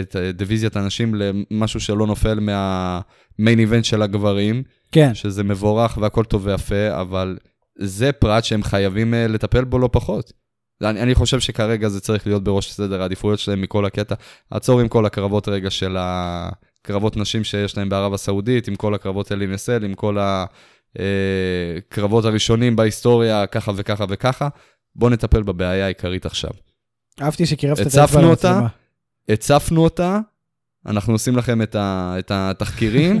את דיוויזיית הנשים למשהו שלא נופל מהמיין איבנט של הגברים, כן, שזה מבורך והכל טוב ויפה, אבל זה פרט שהם חייבים אה, לטפל בו לא פחות. אני, אני חושב שכרגע זה צריך להיות בראש סדר העדיפויות שלהם מכל הקטע. עצור עם כל הקרבות רגע של הקרבות נשים שיש להם בערב הסעודית, עם כל הקרבות אל NSL, עם כל הקרבות הראשונים בהיסטוריה, ככה וככה וככה. בואו נטפל בבעיה העיקרית עכשיו. אהבתי שקירבת את האצבע? למצלמה. הצפנו אותה, אנחנו עושים לכם את, ה, את התחקירים, [laughs]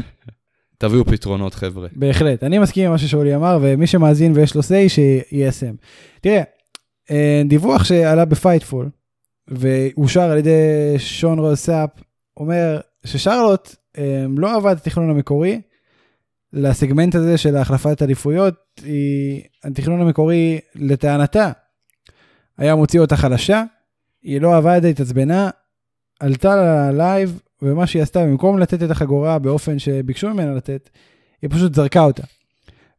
תביאו פתרונות, חבר'ה. בהחלט, אני מסכים עם מה ששאולי אמר, ומי שמאזין ויש לו say, שיישם. תראה, אה, דיווח שעלה ב Fightful, ואושר על ידי שון רוז סאפ, אומר ששרלוט אה, לא את התכנון המקורי לסגמנט הזה של החלפת אליפויות, היא, התכנון המקורי לטענתה היה מוציא אותה חלשה, היא לא זה, התעצבנה, עלתה ללייב, ומה שהיא עשתה, במקום לתת את החגורה באופן שביקשו ממנה לתת, היא פשוט זרקה אותה.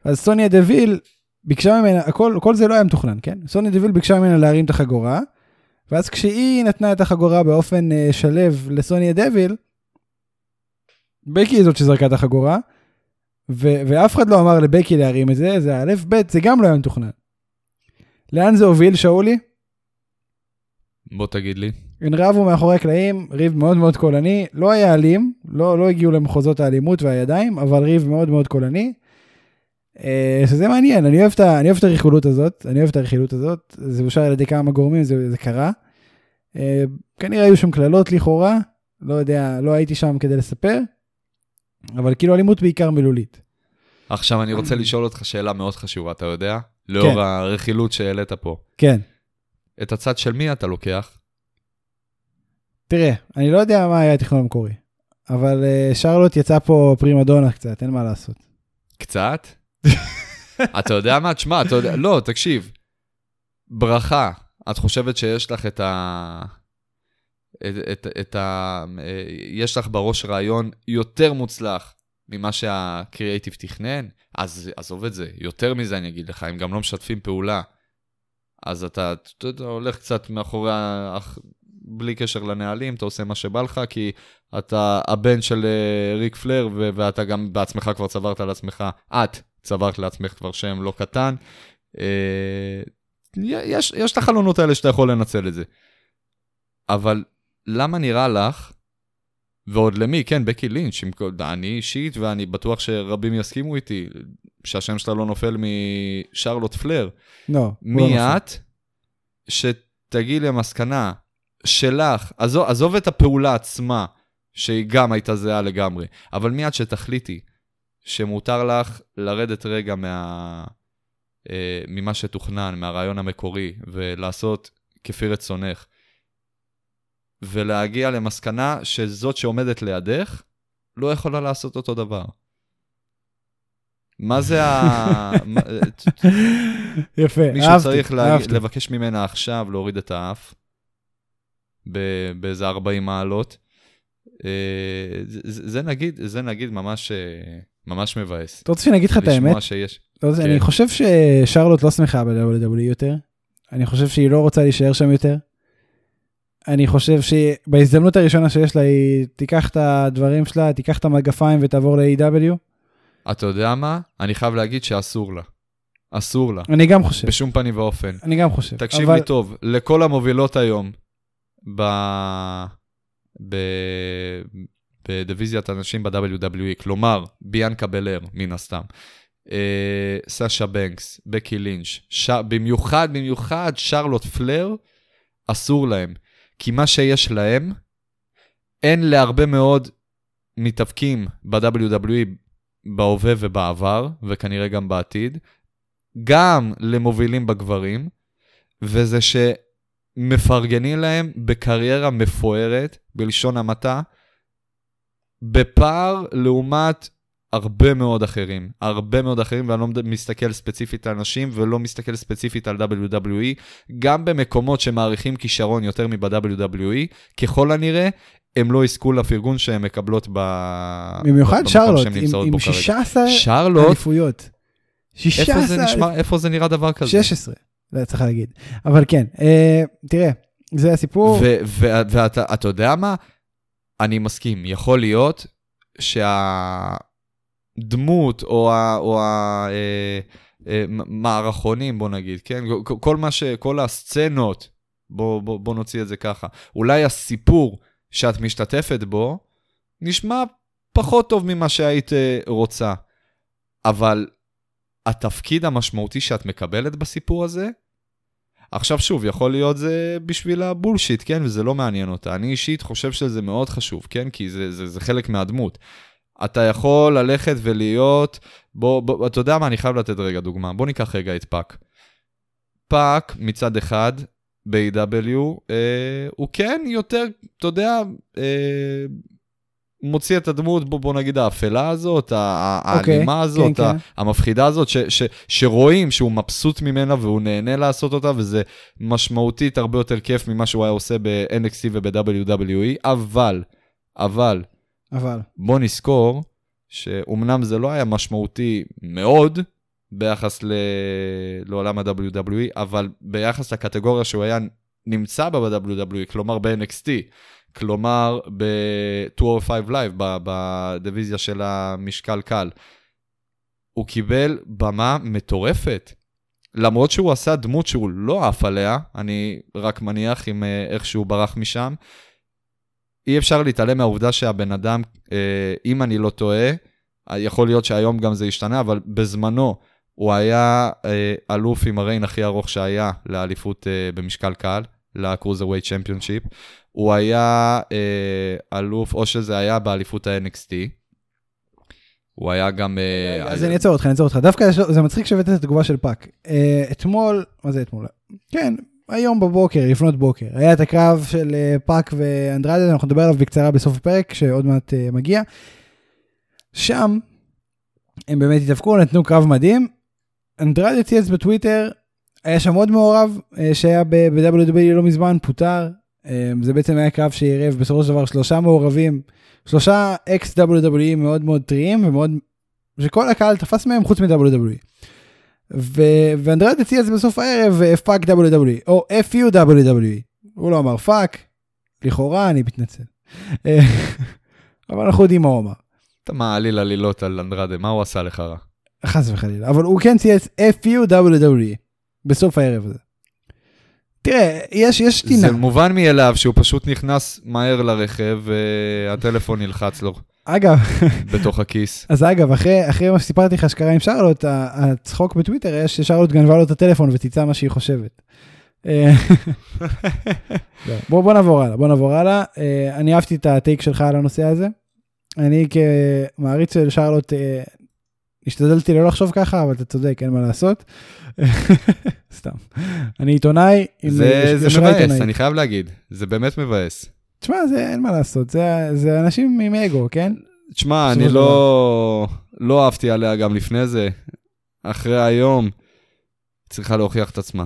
אז סוניה דוויל ביקשה ממנה, הכל, כל זה לא היה מתוכנן, כן? סוניה דוויל ביקשה ממנה להרים את החגורה, ואז כשהיא נתנה את החגורה באופן uh, שלב לסוניה דוויל, בקי היא זאת שזרקה את החגורה, ו- ואף אחד לא אמר לבקי להרים את זה, זה א', ב', זה גם לא היה מתוכנן. לאן זה הוביל, שאולי? בוא תגיד לי. הם רבו מאחורי הקלעים, ריב מאוד מאוד קולני, לא היה אלים, לא, לא הגיעו למחוזות האלימות והידיים, אבל ריב מאוד מאוד קולני. אה, שזה מעניין, אני אוהב, את אני אוהב את הרכילות הזאת, אני אוהב את הרכילות הזאת, זה אושר על ידי כמה גורמים, זה, זה קרה. אה, כנראה היו שם קללות לכאורה, לא יודע, לא הייתי שם כדי לספר, אבל כאילו אלימות בעיקר מילולית. עכשיו אני רוצה לשאול אותך שאלה מאוד חשובה, אתה יודע? לאור הרכילות שהעלית פה. כן, את הצד של מי אתה לוקח? תראה, אני לא יודע מה היה התכנון המקורי, אבל אה, שרלוט יצא פה פרימדונה קצת, אין מה לעשות. קצת? [laughs] אתה יודע מה? תשמע, אתה יודע... לא, תקשיב. ברכה, את חושבת שיש לך את ה... את, את, את ה... אה, יש לך בראש רעיון יותר מוצלח ממה שהקריאייטיב תכנן? אז עזוב את זה. יותר מזה אני אגיד לך, הם גם לא משתפים פעולה. אז אתה, אתה, אתה הולך קצת מאחורי. בלי קשר לנהלים, אתה עושה מה שבא לך, כי אתה הבן של אה, ריק פלר, ו- ואתה גם בעצמך כבר צברת לעצמך, את צברת לעצמך כבר שם לא קטן. אה, יש, יש את החלונות האלה שאתה יכול לנצל את זה. אבל למה נראה לך, ועוד למי, כן, בקי לינץ', עם אני אישית, ואני בטוח שרבים יסכימו איתי, שהשם שלה לא נופל משרלוט פלר. לא. הוא לא מי. את שתגיעי למסקנה שלך, עזוב, עזוב את הפעולה עצמה, שהיא גם הייתה זהה לגמרי, אבל מי את שתחליטי שמותר לך לרדת רגע מה, אה, ממה שתוכנן, מהרעיון המקורי, ולעשות כפי רצונך, ולהגיע למסקנה שזאת שעומדת לידך לא יכולה לעשות אותו דבר. מה זה ה... [laughs] מה- יפה, מישהו אהבתי, צריך לה... אהבתי. לבקש ממנה עכשיו להוריד את האף באיזה 40 מעלות. אה, זה, זה, נגיד, זה נגיד ממש, אה, ממש מבאס. אתה רוצה שאני אגיד לך את האמת? לשמוע שיש. לא כן. אני חושב ששרלוט לא שמחה ב-WWE יותר. אני חושב שהיא לא רוצה להישאר שם יותר. אני חושב שבהזדמנות הראשונה שיש לה, היא תיקח את הדברים שלה, תיקח את המגפיים ותעבור ל-AW. אתה יודע מה? אני חייב להגיד שאסור לה. אסור לה. אני גם חושב, בשום פנים ואופן. אני גם חושב. תקשיב אבל- לי טוב, לכל המובילות היום ב... ב... בדיוויזיית הנשים ב-WWE, כלומר, ביאנקה בלר, מן הסתם, אה, סאשה בנקס, בקי לינץ', ש... במיוחד, במיוחד שרלוט פלר, אסור להם. כי מה שיש להם, אין להרבה מאוד מתאבקים ב-WWE בהווה ובעבר, וכנראה גם בעתיד, גם למובילים בגברים, וזה שמפרגנים להם בקריירה מפוארת, בלשון המעטה, בפער לעומת הרבה מאוד אחרים. הרבה מאוד אחרים, ואני לא מסתכל ספציפית על נשים ולא מסתכל ספציפית על WWE, גם במקומות שמעריכים כישרון יותר מב-WWE, ככל הנראה, הם לא יזכו לפרגון שהן מקבלות ב... במיוחד שרלוט, עם- עם בו כרגע. 16 שרלוט, אליפויות. 16 איפה זה נשמע, איפה זה נראה דבר כזה? 16, לא צריך להגיד. אבל כן, אה, תראה, זה הסיפור. ואתה אתה יודע מה? אני מסכים, יכול להיות שהדמות או ה- או המערכונים, בוא נגיד, כן? כל- כל מה ש... כל הסצנות, בוא, בוא, בוא נוציא את זה ככה. אולי הסיפור שאת משתתפת בו נשמע פחות טוב ממה שהיית אה, רוצה, אבל התפקיד המשמעותי שאת מקבלת בסיפור הזה, עכשיו שוב, יכול להיות זה בשביל הבולשיט, כן? וזה לא מעניין אותה. אני אישית חושב שזה מאוד חשוב, כן? כי זה, זה, זה חלק מהדמות. אתה יכול ללכת ולהיות, בוא, בוא, אתה יודע מה, אני חייב לתת רגע דוגמה. בוא ניקח רגע את פאק. פאק, מצד אחד, ב-AEW, אה, הוא כן יותר, אתה יודע, אה, מוציא את הדמות, בוא, בוא נגיד, האפלה הזאת, אוקיי, האלימה הזאת, כן, ה- כן. המפחידה הזאת, ש, ש, שרואים שהוא מבסוט ממנה והוא נהנה לעשות אותה, וזה משמעותית הרבה יותר כיף ממה שהוא היה עושה ב-NXT וב-WWE, אבל, אבל, אבל, בוא נזכור שאומנם זה לא היה משמעותי מאוד ביחס ל... לעולם ה-WWE, אבל ביחס לקטגוריה שהוא היה נמצא בה ב-WWE, כלומר ב-NXT, כלומר ב-205 Live, בדיוויזיה של המשקל קל, הוא קיבל במה מטורפת. למרות שהוא עשה דמות שהוא לא עף עליה, אני רק מניח עם אה, איך שהוא ברח משם, אי אפשר להתעלם מהעובדה שהבן אדם, אה, אם אני לא טועה, יכול להיות שהיום גם זה ישתנה, אבל בזמנו הוא היה אה, אלוף עם ה reign הכי ארוך שהיה לאליפות במשקל קל, ל cruiserweight championship. הוא היה אה, אלוף, או שזה היה באליפות ה-NXT. הוא היה גם... אה, אז אני אעצור אותך, אני אעצור אותך. דווקא זה מצחיק שהבאת את התגובה של פאק. אה, אתמול, מה זה אתמול? כן, היום בבוקר, לפנות בוקר. היה את הקרב של אה, פאק ואנדרדה, אנחנו נדבר עליו בקצרה בסוף הפרק, שעוד מעט אה, מגיע. שם, הם באמת התאבקו, נתנו קרב מדהים. אנדרדה צייץ בטוויטר, היה שם עוד מעורב, אה, שהיה ב-WWE לא מזמן, פוטר. זה בעצם היה קרב שעירב בסופו של דבר שלושה מעורבים, שלושה ex WWE מאוד מאוד טריים, ומאוד, שכל הקהל תפס מהם חוץ מ-WWE. ואנדרדה צייץ את זה בסוף הערב, fuck WWE, או FU WWE. הוא לא אמר fuck, לכאורה אני מתנצל. [laughs] אבל אנחנו יודעים מה הוא אמר. אתה מעליל עלילות על אנדרדה, מה הוא עשה לך רע? חס וחלילה, אבל הוא כן צייץ FU WWE בסוף הערב הזה. תראה, יש, יש טינה. זה מובן מאליו שהוא פשוט נכנס מהר לרכב והטלפון נלחץ לו. אגב, בתוך הכיס. [laughs] אז אגב, אחרי, אחרי מה שסיפרתי לך שקרה עם שרלוט, הצחוק בטוויטר היה ששרלוט גנבה לו את הטלפון ותצא מה שהיא חושבת. אה, [laughs] בוא, בוא נעבור הלאה, בוא נעבור הלאה. אה, אני אהבתי את הטייק שלך על הנושא הזה. אני כמעריץ של שרלוט, אה, השתדלתי לא לחשוב ככה, אבל אתה צודק, אין מה לעשות. [laughs] סתם. אני עיתונאי. זה, זה מבאס, עיתונאי. אני חייב להגיד, זה באמת מבאס. תשמע, זה אין מה לעשות, זה, זה אנשים עם אגו, כן? תשמע, אני לא, לא אהבתי עליה גם לפני זה. אחרי היום, צריכה להוכיח את עצמה.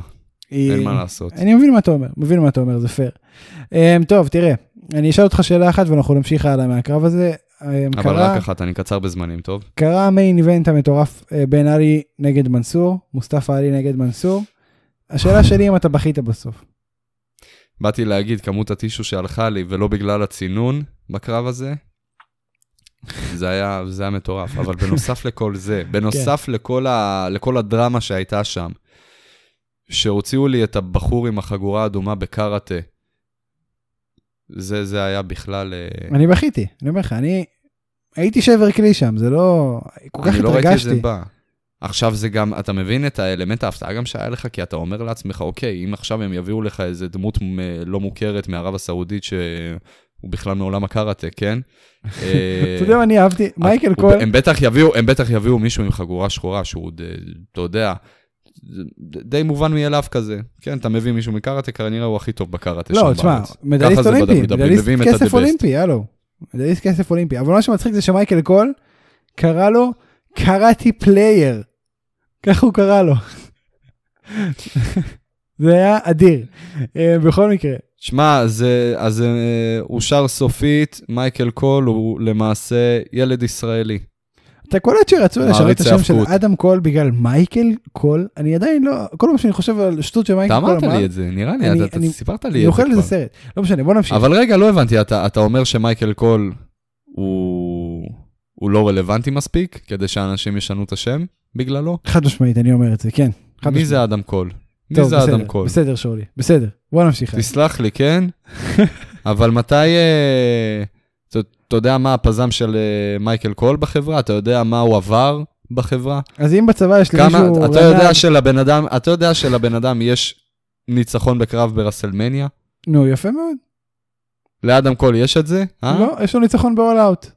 היא... אין מה לעשות. אני מבין מה אתה אומר, מבין מה אתה אומר, זה פייר. Um, טוב, תראה, אני אשאל אותך שאלה אחת ואנחנו נמשיך הלאה מהקרב הזה. אבל קרה, רק אחת, אני קצר בזמנים, טוב? קרה המיין איבנט המטורף uh, בין עלי נגד מנסור, מוסטפא עלי נגד מנסור. השאלה שלי אם אתה בכית בסוף. באתי להגיד כמות הטישו שהלכה לי, ולא בגלל הצינון בקרב הזה, זה היה, זה היה מטורף. אבל בנוסף [laughs] לכל זה, בנוסף כן. לכל, ה, לכל הדרמה שהייתה שם, שהוציאו לי את הבחור עם החגורה האדומה בקארטה, זה, זה היה בכלל... אה, אני בכיתי, אני אומר לך, אני הייתי שבר כלי שם, זה לא... כל כך התרגשתי. אני לא ראיתי את זה בא. עכשיו זה גם, אתה מבין את האלמנט ההפתעה גם שהיה לך, כי אתה אומר לעצמך, אוקיי, אם עכשיו הם יביאו לך איזה דמות לא מוכרת מערב הסעודית, שהוא בכלל מעולם הקארטה, כן? [laughs] אתה יודע מה אני אהבתי? מייקל קול... הם בטח יביאו, הם בטח יביאו מישהו עם חגורה שחורה, שהוא, אתה יודע, די מובן מאליו כזה. כן, אתה מביא מישהו מקארטה, כנראה הוא הכי טוב בקארטה לא, תשמע, מדליסט אולימפי, מדליסט כסף אולימפי, הלו. מדליסט כסף אולימפי. אבל מה שמצחיק זה שמייקל קול קרא לו karate player. ככה הוא קרא לו. [laughs] זה היה אדיר, אה, בכל מקרה. שמע, זה, אז אה, אושר סופית, מייקל קול הוא למעשה ילד ישראלי. אתה קולט שרצו לשנות את השם של אדם קול בגלל מייקל קול? אני עדיין לא, כל פעם שאני חושב על שטות של מייקל קול, אתה אמרת לי את זה, נראה לי, אתה סיפרת לי את זה. אני אוכל לזה סרט, לא משנה, בוא נמשיך. אבל רגע, לא הבנתי, אתה אומר שמייקל קול הוא לא רלוונטי מספיק כדי שאנשים ישנו את השם? בגללו? חד משמעית, אני אומר את זה, כן. מי זה אדם קול? מי זה אדם קול? בסדר, שאולי, בסדר. בוא נמשיך. תסלח לי, כן? [laughs] אבל מתי... אתה יודע מה הפזם של אה, מייקל קול בחברה? אתה יודע מה הוא עבר בחברה? אז אם בצבא יש למישהו... אתה יודע שלבן אדם, אתה יודע שלבן אדם יש ניצחון בקרב ברסלמניה? נו, יפה מאוד. לאדם קול יש את זה? אה? לא, יש לו ניצחון ב-All Out.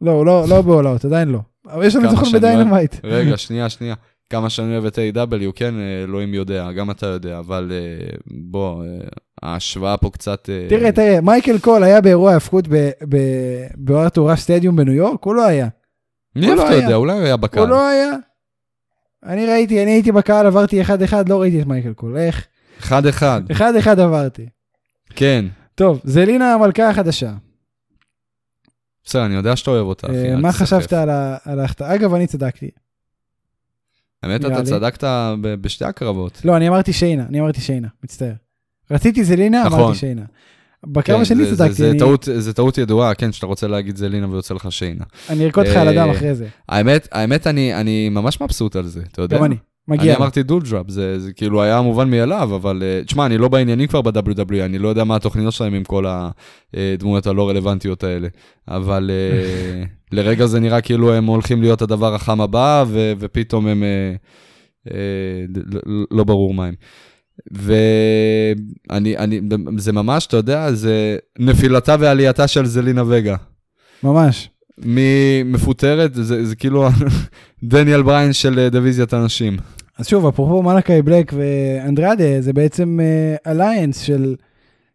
לא, הוא לא, לא ב-All Out, עדיין לא. אבל יש לנו ניצחון בדיינמייט. רגע, שנייה, שנייה. כמה שאני אוהב את AEW, כן, אלוהים יודע, גם אתה יודע, אבל אה, בוא, אה, ההשוואה פה קצת... אה, תראה, תראה, מייקל קול היה באירוע ההפקות בארתור אש סטדיום בניו יורק? הוא לא היה. מי לא אתה יודע, אולי הוא היה בקהל. הוא לא היה. אני ראיתי, אני הייתי בקהל, עברתי אחד-אחד, לא ראיתי את מייקל קול, איך? אחד-אחד. אחד-אחד עברתי. כן. טוב, זלינה המלכה החדשה. בסדר, אני יודע שאתה אוהב אותה, אחי. מה חשבת על ההחטאה? אגב, אני צדקתי. האמת, אתה צדקת בשתי הקרבות. לא, אני אמרתי שיינה, אני אמרתי שיינה, מצטער. רציתי זלינה, נכון. אמרתי שיינה. בקרב כן, השני צדקתי, זה טעות- ידועה, כן, שאתה רוצה להגיד זלינה ויוצא לך שיינה. אני ארקוד לך על הדם אה, אחרי זה. האמת, אני ממש מבסוט על זה, אתה יודע? גם אני, מגיע. אני. אמרתי דולדראפ, זה, זה כאילו היה מובן מאליו, אבל אה, תשמע, אני לא בעניינים כבר ב-WWE, אני לא יודע מה התוכניות שלהם עם כל הדמויות הלא רלוונטיות האלה, אבל אה, [laughs] לרגע זה נראה כאילו הם הולכים להיות הדבר החם הבא, ו- ופתאום הם, אה, אה, לא- ברור מה הם. ואני, אני, זה ממש, אתה יודע, זה נפילתה ועלייתה של זלינה וגה. ממש. ממפוטרת, זה, זה כאילו [laughs] דניאל בריין של אה, דיוויזיית הנשים. אז שוב, אפרופו מלאקי בלק ואנדרדה, זה בעצם אליינס של,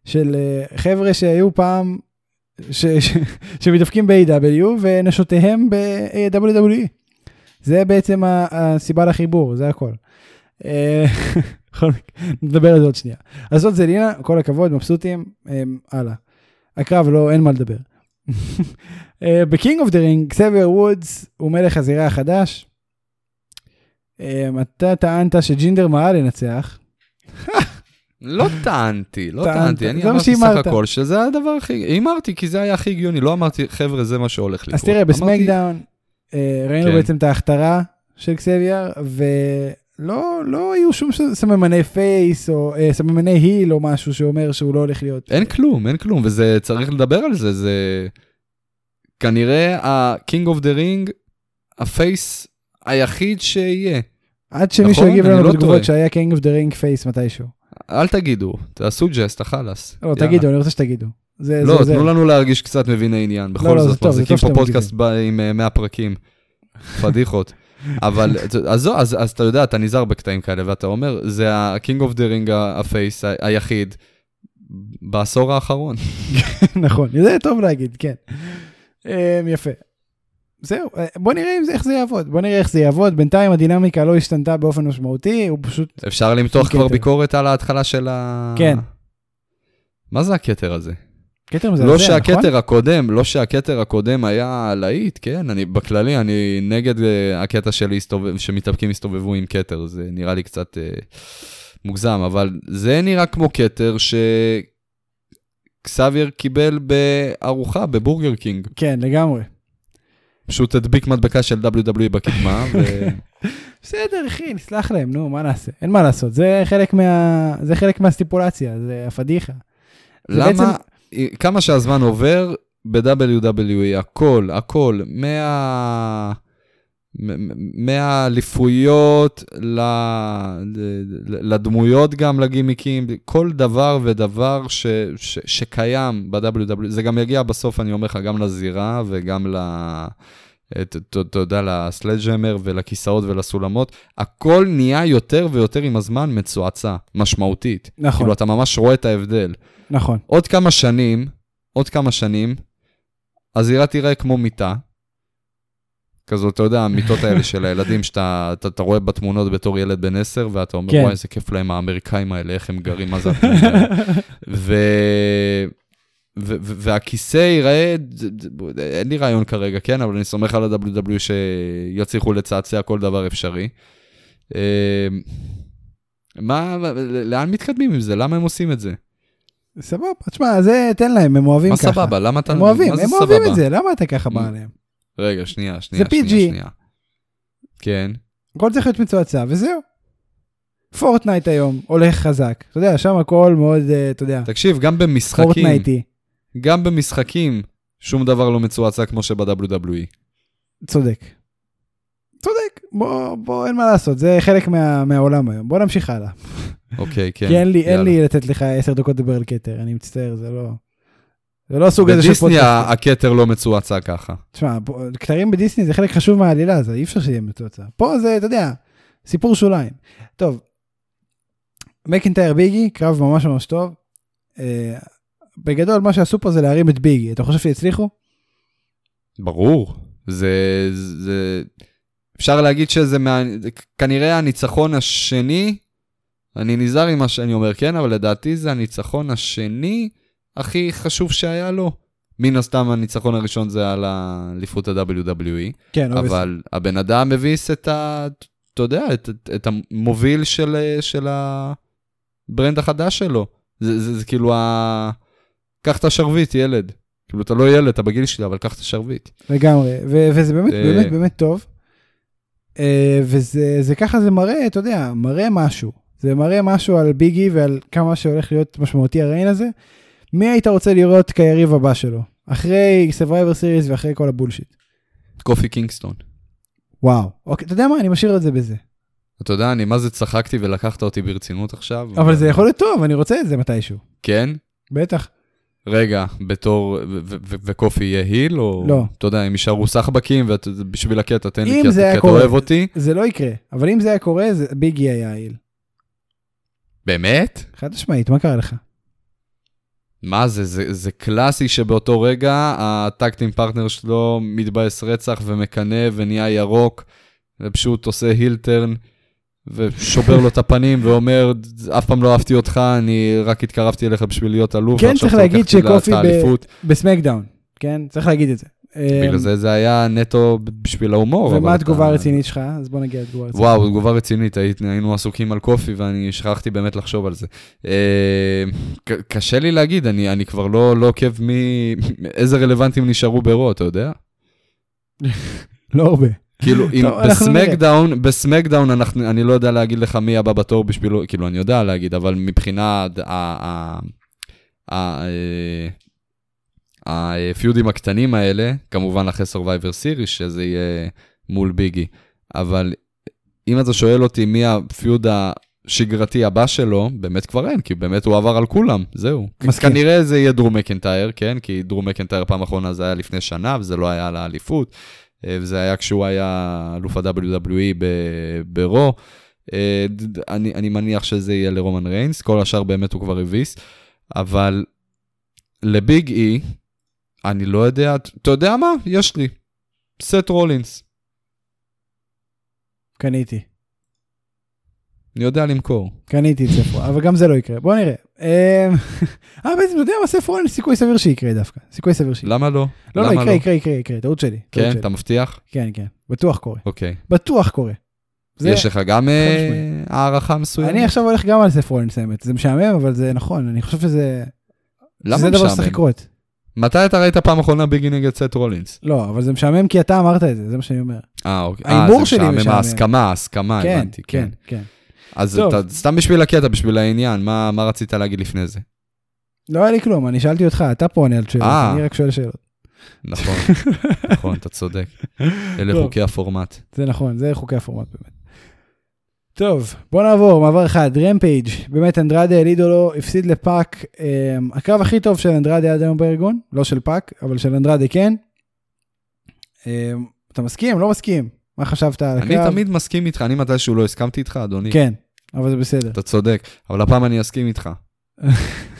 של אה, חבר'ה שהיו פעם, ש, ש, שמתאפקים ב-AW ונשותיהם ב-WWE. זה בעצם הסיבה לחיבור, זה הכל. אה, [laughs] נדבר על זה עוד שנייה. אז זאת זלינה, כל הכבוד, מבסוטים, אה, הלאה. הקרב לא, אין מה לדבר. ב King of the Ring, קסבייר וודס הוא מלך הזירה החדש. אה, אתה טענת שג'ינדר מהאל ינצח. [laughs] לא טענתי, לא טענת, טענתי, אני אמרתי סך. הכל שזה הדבר הכי, הימרתי כי זה היה הכי הגיוני, לא אמרתי, חבר'ה, זה מה שהולך לקרות. אז תראה, בסמקדאון אה, ראינו כן. בעצם את ההכתרה של קסבייר, ולא לא היו שום סממני face או אה, סממני heel או משהו שאומר שהוא לא הולך להיות. אין כלום, אין כלום, וזה, צריך לדבר על זה, זה כנראה ה-King of the Ring, ה face היחיד שיהיה. עד שמישהו נכון? יגיב לנו לא בתגובות. שהיה King of the Ring face מתישהו. אל תגידו, תעשו ג'סטה, חלאס. לא, יאללה. תגידו, אני רוצה שתגידו. זה, לא, זה, זה. תנו לנו להרגיש קצת מביני עניין. בכל לא, זה זאת, זה מחזיקים פה פודקאסט ב- עם אה, 100 פרקים. [laughs] פדיחות. אבל, אז זו, אז אז אתה יודע, אתה נזהר בקטעים כאלה, ואתה אומר, זה ה-King of the Ring ה face היחיד בעשור האחרון. [laughs] נכון, זה טוב להגיד, כן. אה, יפה. זהו, אה, בוא נראה זה, איך זה יעבוד. בוא נראה איך זה יעבוד. בינתיים הדינמיקה לא השתנתה באופן משמעותי, הוא פשוט... אפשר למתוח כתר. כבר ביקורת על ההתחלה של ה... כן. מה זה הכתר הזה? כתר מזעזע, לא נכון? שהכתר הקודם, לא שהכתר הקודם היה להיט, כן? אני, בכללי, אני נגד אה, הקטע של להסתובב, שמתאבקים יסתובבו עם כתר, זה נראה לי קצת אה, מוגזם, אבל זה נראה כמו כתר שקסאביר קיבל בארוחה בבורגר קינג. כן, לגמרי. פשוט הדביק מדבקה של WWE בקדמה, [laughs] ו... בסדר, אחי, נסלח להם, נו, מה נעשה? אין מה לעשות, זה חלק, מה... זה חלק מהסטיפולציה, זה הפדיחה. זה למה, כמה שהזמן עובר, ב-WWE הכל, הכל, מה... מהאליפויות לדמויות גם, לגימיקים, כל דבר ודבר ש... ש... שקיים ב-WWE, זה גם יגיע בסוף, אני אומר לך, גם לזירה וגם ל... אתה יודע, לסלג'מר ולכיסאות ולסולמות, הכל נהיה יותר ויותר עם הזמן מצועצע, משמעותית. נכון, כאילו, אתה ממש רואה את ההבדל. נכון. עוד כמה שנים, עוד כמה שנים, הזירה תראה כמו מיטה. כזאת, אתה יודע, המיטות האלה של הילדים שאתה אתה, אתה רואה בתמונות בתור ילד בן 10, ואתה אומר, כן. וואי, איזה כיף להם האמריקאים האלה, איך הם גרים, מה זה התנאים האלה?" ו... ו- ו- והכיסא ייראה, אין לי רעיון כרגע, כן, אבל אני סומך על ה-WW שיצליחו לצעצע כל דבר אפשרי. אה, מה, לאן מתקדמים עם זה? למה הם עושים את זה? סבבה, תשמע, זה, תן להם, הם אוהבים מה ככה. סבבה? למה אתה... הם אוהבים, מה זה הם אוהבים? את זה, למה אתה ככה בא עליהם? רגע, שנייה, שנייה, זה שנייה, PG. שנייה. כן. הכל צריך להיות מצועצע, וזהו. פורטנייט היום הולך חזק. אתה יודע, שם הכל מאוד, אה, אתה יודע, תקשיב, גם במשחקים, פורטנייטי. גם במשחקים, שום דבר לא מצועצע כמו שב-WWE. צודק. צודק, בוא, בוא, אין מה לעשות, זה חלק מה, מהעולם היום. בוא נמשיך הלאה. אוקיי, כן. כי אין לי, אין יאללה. לי לתת לך עשר דקות לדבר על כתר, אני מצטער, זה לא... זה לא הסוג הזה של בדיסני פודקאסט. הכתר לא מצועצע ככה. תשמע, כתרים בדיסני זה חלק חשוב מהעלילה, זה אי אפשר שיהיה מצועצע. פה זה, אתה יודע, סיפור שוליים. טוב, מקינטייר ביגי, קרב ממש ממש טוב. אה, בגדול, מה שעשו פה זה להרים את ביגי. אתה חושב שהצליחו? ברור. זה, זה... אפשר להגיד שזה מה... כנראה הניצחון השני, אני נזהר עם מה שאני אומר, כן, אבל לדעתי זה הניצחון השני הכי חשוב שהיה לו. מן הסתם הניצחון הראשון זה על האליפות ה-WWE, כן, אבל... אבל הבן אדם מביס את ה... אתה יודע, את, את, את המוביל של, של ה brand החדש שלו. זה, זה, זה כאילו ה... קח את השרביט, ילד. כאילו, אתה לא ילד, אתה בגיל שלי, אבל קח את השרביט. לגמרי, ו- וזה באמת, אה. באמת, באמת טוב. אה, וזה זה ככה, זה מראה, אתה יודע, מראה משהו. זה מראה משהו על ביגי ועל כמה שהולך להיות משמעותי הריין הזה. מי היית רוצה לראות כיריב הבא שלו? אחרי Survivor Series ואחרי כל הבולשיט. קופי קינגסטון. וואו. אוקיי, אתה יודע מה? אני משאיר את זה בזה. אתה יודע, אני מה זה צחקתי ולקחת אותי ברצינות עכשיו. אבל זה יכול להיות טוב, אני רוצה את זה מתישהו. כן? בטח. רגע, בתור, ו- ו- ו- וקופי יהיה היל, או... לא. אתה יודע, הם יישארו סחבקים, ובשביל הקטע, תן לי, כי אתה. אוהב אותי. זה לא יקרה, אבל אם זה היה קורה, זה ביגי היה העיל. באמת? חד משמעית, מה קרה לך? מה זה, זה, זה קלאסי שבאותו רגע הטקטים פרטנר שלו מתבאס רצח ומקנא ונהיה ירוק, ופשוט עושה הילטרן, ושובר לו את הפנים ואומר, אף פעם לא אהבתי אותך, אני רק התקרבתי אליך בשביל להיות אלוף, כן, צריך להגיד שקופי. בסמקדאון, כן? צריך להגיד את זה. בגלל זה זה היה נטו בשביל ההומור. ומה אתה- התגובה הרצינית שלך? אז בוא נגיע לתגובה הרצינית. וואו, תגובה רצינית, היינו עסוקים על קופי ואני שכחתי באמת לחשוב על זה. ק- קשה לי להגיד, אני, אני כבר לא, לא עוקב מי... איזה רלוונטים נשארו ברו, אתה יודע? לא הרבה. כאילו, [laughs] אם. בסמקדאון, בסמקדאון אנחנו, אני לא יודע להגיד לך מי הבא בתור בשבילו, כאילו, אני יודע להגיד, אבל מבחינה ה- הפיודים הקטנים האלה, כמובן אחרי Survivor Series, שזה יהיה מול ביגי, אבל אם אתה שואל אותי מי הפיוד השגרתי הבא שלו, באמת כבר אין, כי באמת הוא עבר על כולם, זהו. מסכים. כנראה זה יהיה דרום מקנטייר, כן? כי דרום מקנטייר פעם אחרונה זה היה לפני שנה, וזה לא היה על האליפות. אה, וזה היה כשהוא היה אלוף ה-WWE ברו. אה, אני, אני מניח שזה יהיה לרומן ריינס, כל השאר באמת הוא כבר הביס, אבל לביג אי, אני לא יודע, אתה יודע מה? יש לי. סט רולינס, קניתי. אני יודע למכור. קניתי את ספרו, אבל גם זה לא יקרה. בוא נראה. אה, אה, בעצם, אתה יודע מה, ספרו אין סיכוי סביר שיקרה דווקא. סיכוי סביר שיקרה. למה לא? לא, לא, יקרה, יקרה, יקרה, יקרה, טעות שלי. כן. אתה מבטיח? כן, כן, בטוח קורה. אוקיי. בטוח קורה. זה- יש לך גם אה. הערכה מסוימת? אני עכשיו הולך גם על רולינס האמת. זה משעמם, אבל זה נכון, אני חושב שזה... למה שזה דבר משעמם? שצריך לקרות. מתי אתה ראית פעם אחרונה ביגי נגד סט רולינס? לא, אבל זה משעמם כי אתה אמרת את זה, זה מה שאני אומר. אה, אוקיי. ההימור אה, זה שלי משעמם. ההסכמה, ההסכמה, כן, הבנתי, כן, כן. אז טוב. אתה, סתם בשביל הקטע, בשביל העניין, מה, מה רצית להגיד לפני זה? לא היה לי כלום, אני שאלתי אותך, אתה פה עונה על שאלות, אה. אני רק שואל שאלות. נכון, [laughs] נכון, אתה צודק. אלה. חוקי הפורמט. זה נכון, זה חוקי הפורמט באמת. טוב, בוא נעבור, מעבר אחד, רמפייג', באמת אנדרדה אל אידולו הפסיד לפאק, אה, הקרב הכי טוב של אנדרדה עד היום בארגון, לא של פאק, אבל של אנדרדה כן. אה, אתה מסכים? לא מסכים? מה חשבת על הקרב? אני תמיד מסכים איתך, אני מתישהו לא הסכמתי איתך, אדוני. כן, אבל זה בסדר. אתה צודק, אבל הפעם אני אסכים איתך.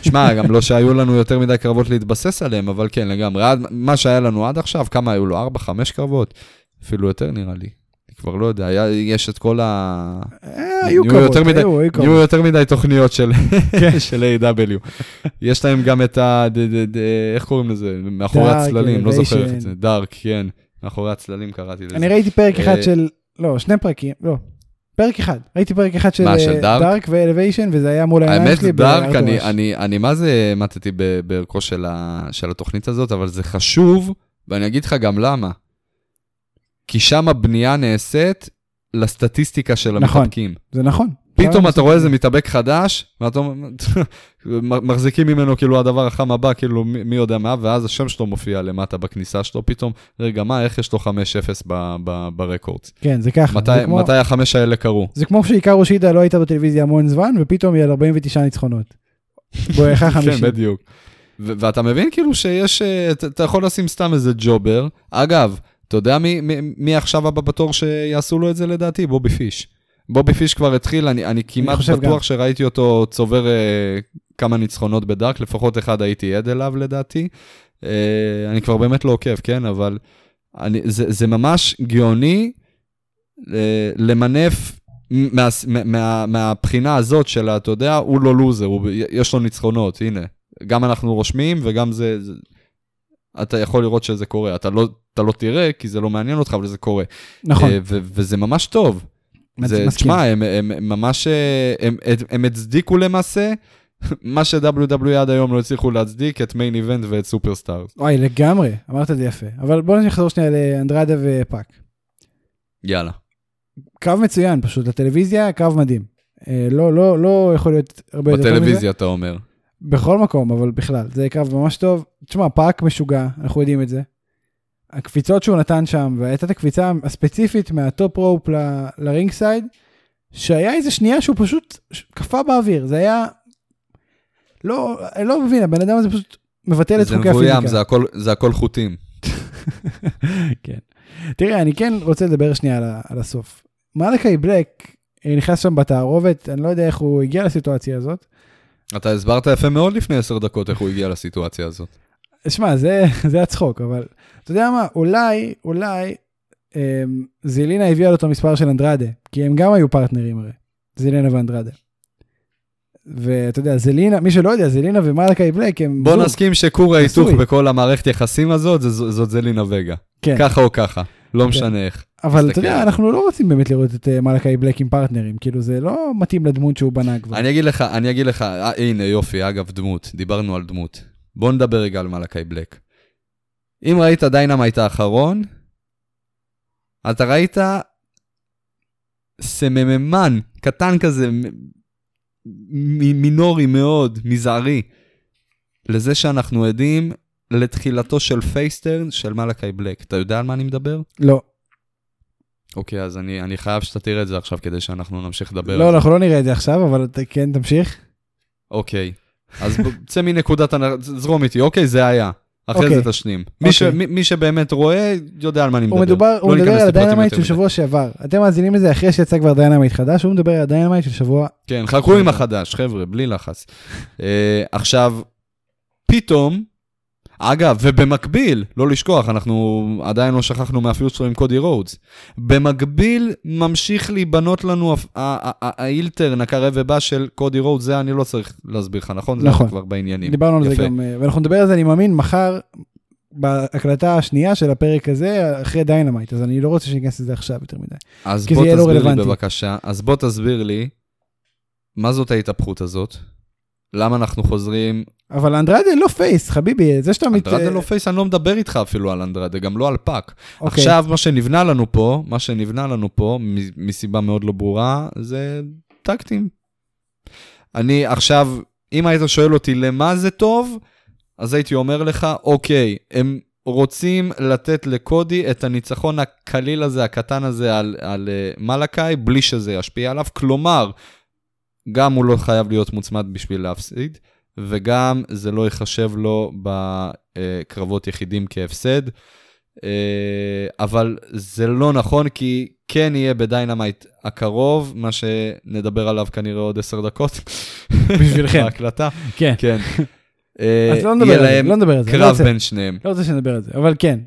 שמע, גם לא שהיו לנו יותר מדי קרבות להתבסס עליהם, אבל כן, לגמרי. מה שהיה לנו עד עכשיו, כמה היו לו? ארבע, חמש קרבות? אפילו יותר נראה לי. כבר לא יודע, היה, יש את כל ה... אה, היו נהיו יותר מדי- היו, היו קרבות. יותר מדי תוכניות של, כן. [laughs] של A.W. יש להם גם את ה... ד, ד, ד, איך קוראים לזה? מאחורי Dark הצללים, לא זוכר איך. זה. דארק, כן. מאחורי הצללים קראתי לזה. אני ראיתי פרק אחד אה, של, לא, שני פרקים, לא, פרק אחד. ראיתי פרק אחד של מה, של דארק? דארק ואלוויישן, וזה היה מול העיניים האמת, שלי דארק, בהר אני. אני, אני מה זה מתתי בערכו של, ה, של התוכנית הזאת, אבל זה חשוב, ואני אגיד לך גם למה. כי שם הבנייה נעשית לסטטיסטיקה של נכון. המחבקים. זה נכון. פתאום אתה רואה איזה מתאבק חדש, ואתה מחזיקים ממנו כאילו הדבר החם הבא, כאילו מי מי יודע מה, ואז השם שלו מופיע למטה בכניסה שלו, פתאום, רגע, מה, איך יש לו 5-0 ב- ב- ברקורדס? כן, זה ככה. מתי, זה כמו- מתי החמש האלה קרו? זה כמו שהיקרו שידה לא הייתה בטלוויזיה המון זמן, ופתאום היא על 49 ניצחונות. בואכה 50. [laughs] כן, בדיוק. ואתה מבין כאילו שיש, אה, אתה יכול לשים סתם איזה ג'ובר. אגב, אתה יודע מי, מי, מי עכשיו הבא בתור שיעשו לו את זה לדעתי? בובי פיש. בובי פיש כבר התחיל, אני, אני כמעט חושב בטוח גם. שראיתי אותו צובר אה, כמה ניצחונות בדארק, לפחות אחד הייתי עד אליו לדעתי. אה, אני כבר באמת לא עוקב, כן? אבל אני, זה, זה ממש גאוני אה, למנף מה, מה, מה, מהבחינה הזאת של, אתה יודע, הוא לא לוזר, הוא, יש לו ניצחונות, הנה. גם אנחנו רושמים וגם זה, זה אתה יכול לראות שזה קורה. אתה לא, אתה לא תראה כי זה לא מעניין אותך, אבל זה קורה. נכון, אה, ו- וזה ממש טוב. זה. תשמע, הם, הם, הם ממש, אה, הם, הם, הם הצדיקו למעשה [laughs] מה ש-WWE עד היום לא הצליחו להצדיק, את Main Event ואת Superstars. וואי, לגמרי, אמרת את זה יפה. אבל בואו נחזור שנייה לאנדרדה ופאק. יאללה. קרב מצוין פשוט, לטלוויזיה קרב מדהים. אה, לא, לא, לא יכול להיות הרבה יותר טוב מזה. בטלוויזיה אתה אומר. בכל מקום, אבל בכלל, זה קרב ממש טוב. תשמע, פאק משוגע, אנחנו יודעים את זה. הקפיצות שהוא נתן שם, והייתה את הקפיצה הספציפית מה top rope ל- ל ringside, שהיה איזה שנייה שהוא פשוט קפא באוויר, זה היה... לא, אני לא מבין, הבן אדם הזה פשוט מבטל את זה חוקי הפיזיקה. מבוים, זה הכל- זה הכל חוטים. [laughs] כן. תראה, אני כן רוצה לדבר שנייה על, על הסוף. מלאקי בלק אה, נכנס שם בתערובת, אני לא יודע איך הוא הגיע לסיטואציה הזאת. אתה הסברת יפה מאוד לפני עשר דקות איך הוא הגיע לסיטואציה הזאת. שמע, זה, זה הצחוק, אבל אתה יודע מה, אולי, אולי אמ, זילינה הביאה לו את המספר של אנדרדה, כי הם גם היו פרטנרים הרי, זילינה ואנדרדה. ואתה יודע, זלינה, מי שלא יודע, זלינה ומלאקי בלק הם... בוא זוג. נסכים שכור ההיתוך. בכל המערכת יחסים הזאת, זאת זלינה וגה. כן, ככה או ככה, לא משנה איך. אבל אתה יודע. אנחנו לא רוצים באמת לראות את אה, מלאקי בלק עם פרטנרים, כאילו זה לא מתאים לדמות שהוא בנה כבר. אני אגיד לך, אני אגיד לך, אה, הנה יופי, אגב דמות, דיברנו על דמות. בוא נדבר רגע על מלאקי בלק. אם ראית דיינמייט האחרון, אתה ראית סממן, קטן כזה, מינורי מאוד, מזערי, לזה שאנחנו עדים לתחילתו של face turn של מלאקי בלק. אתה יודע על מה אני מדבר? לא, אוקיי, אז אני, אני חייב שאתה תראה את זה עכשיו כדי שאנחנו נמשיך לדבר. לא. אנחנו לא נראה את זה עכשיו, אבל כן, תמשיך. אוקיי, אז צא מנקודת, זרום איתי, אוקיי, זה היה. אחרי אוקיי. זה תשלים. מי, ש, אוקיי. מי, מי שבאמת רואה, יודע על מה אני מדבר. הוא מדובר, הוא לא מדבר ניכנס על הדיינמייט של. שבוע שעבר. אתם מאזינים לזה אחרי שיצא כבר דיינמייט חדש, הוא מדבר על הדיינמייט של שבוע... כן, חכו עם החדש, חבר'ה, בלי לחץ. אה, עכשיו, פתאום, אגב, ובמקביל, לא לשכוח, אנחנו עדיין לא שכחנו מהפיוט שלו עם קודי רודס. במקביל, ממשיך להיבנות לנו האילטרן הקרב ובא של קודי רודס, זה אני לא צריך להסביר לך, נכון? זה נכון. אנחנו כבר בעניינים. דיברנו על זה. גם, אה, ואנחנו נדבר על זה, אני מאמין, מחר, בהקלטה השנייה של הפרק הזה, אחרי דיינמייט, אז אני לא רוצה שניכנס לזה עכשיו יותר מדי. אז בוא זה לא תסביר לי רלוונטי. בבקשה, אז בוא תסביר לי, מה זאת ההתהפכות הזאת? למה אנחנו חוזרים... אבל אנדרדה לא פייס, חביבי, זה שאתה... מת- אנדרדה לא פייס, אני לא מדבר איתך אפילו על אנדרדה, גם לא על פאק. אוקיי. עכשיו, מה שנבנה לנו פה, מה שנבנה לנו פה, מסיבה מאוד לא ברורה, זה טקטים. אני עכשיו, אם היית שואל אותי למה זה טוב, אז הייתי אומר לך, אוקיי, הם רוצים לתת לקודי את הניצחון הקליל הזה, הקטן הזה על, על uh, מלאקאי, בלי שזה ישפיע עליו. כלומר, גם הוא לא חייב להיות מוצמד בשביל להפסיד, וגם זה לא ייחשב לו בקרבות יחידים כהפסד. אה, אבל זה לא נכון, כי כן יהיה בדיינמייט הקרוב, מה שנדבר עליו כנראה עוד עשר דקות. בשבילכם. [laughs] בהקלטה. כן. כן. אה, אז לא נדבר יהיה על זה, לא נדבר על זה. קרב בין שניהם. לא רוצה שנדבר על זה, אבל כן.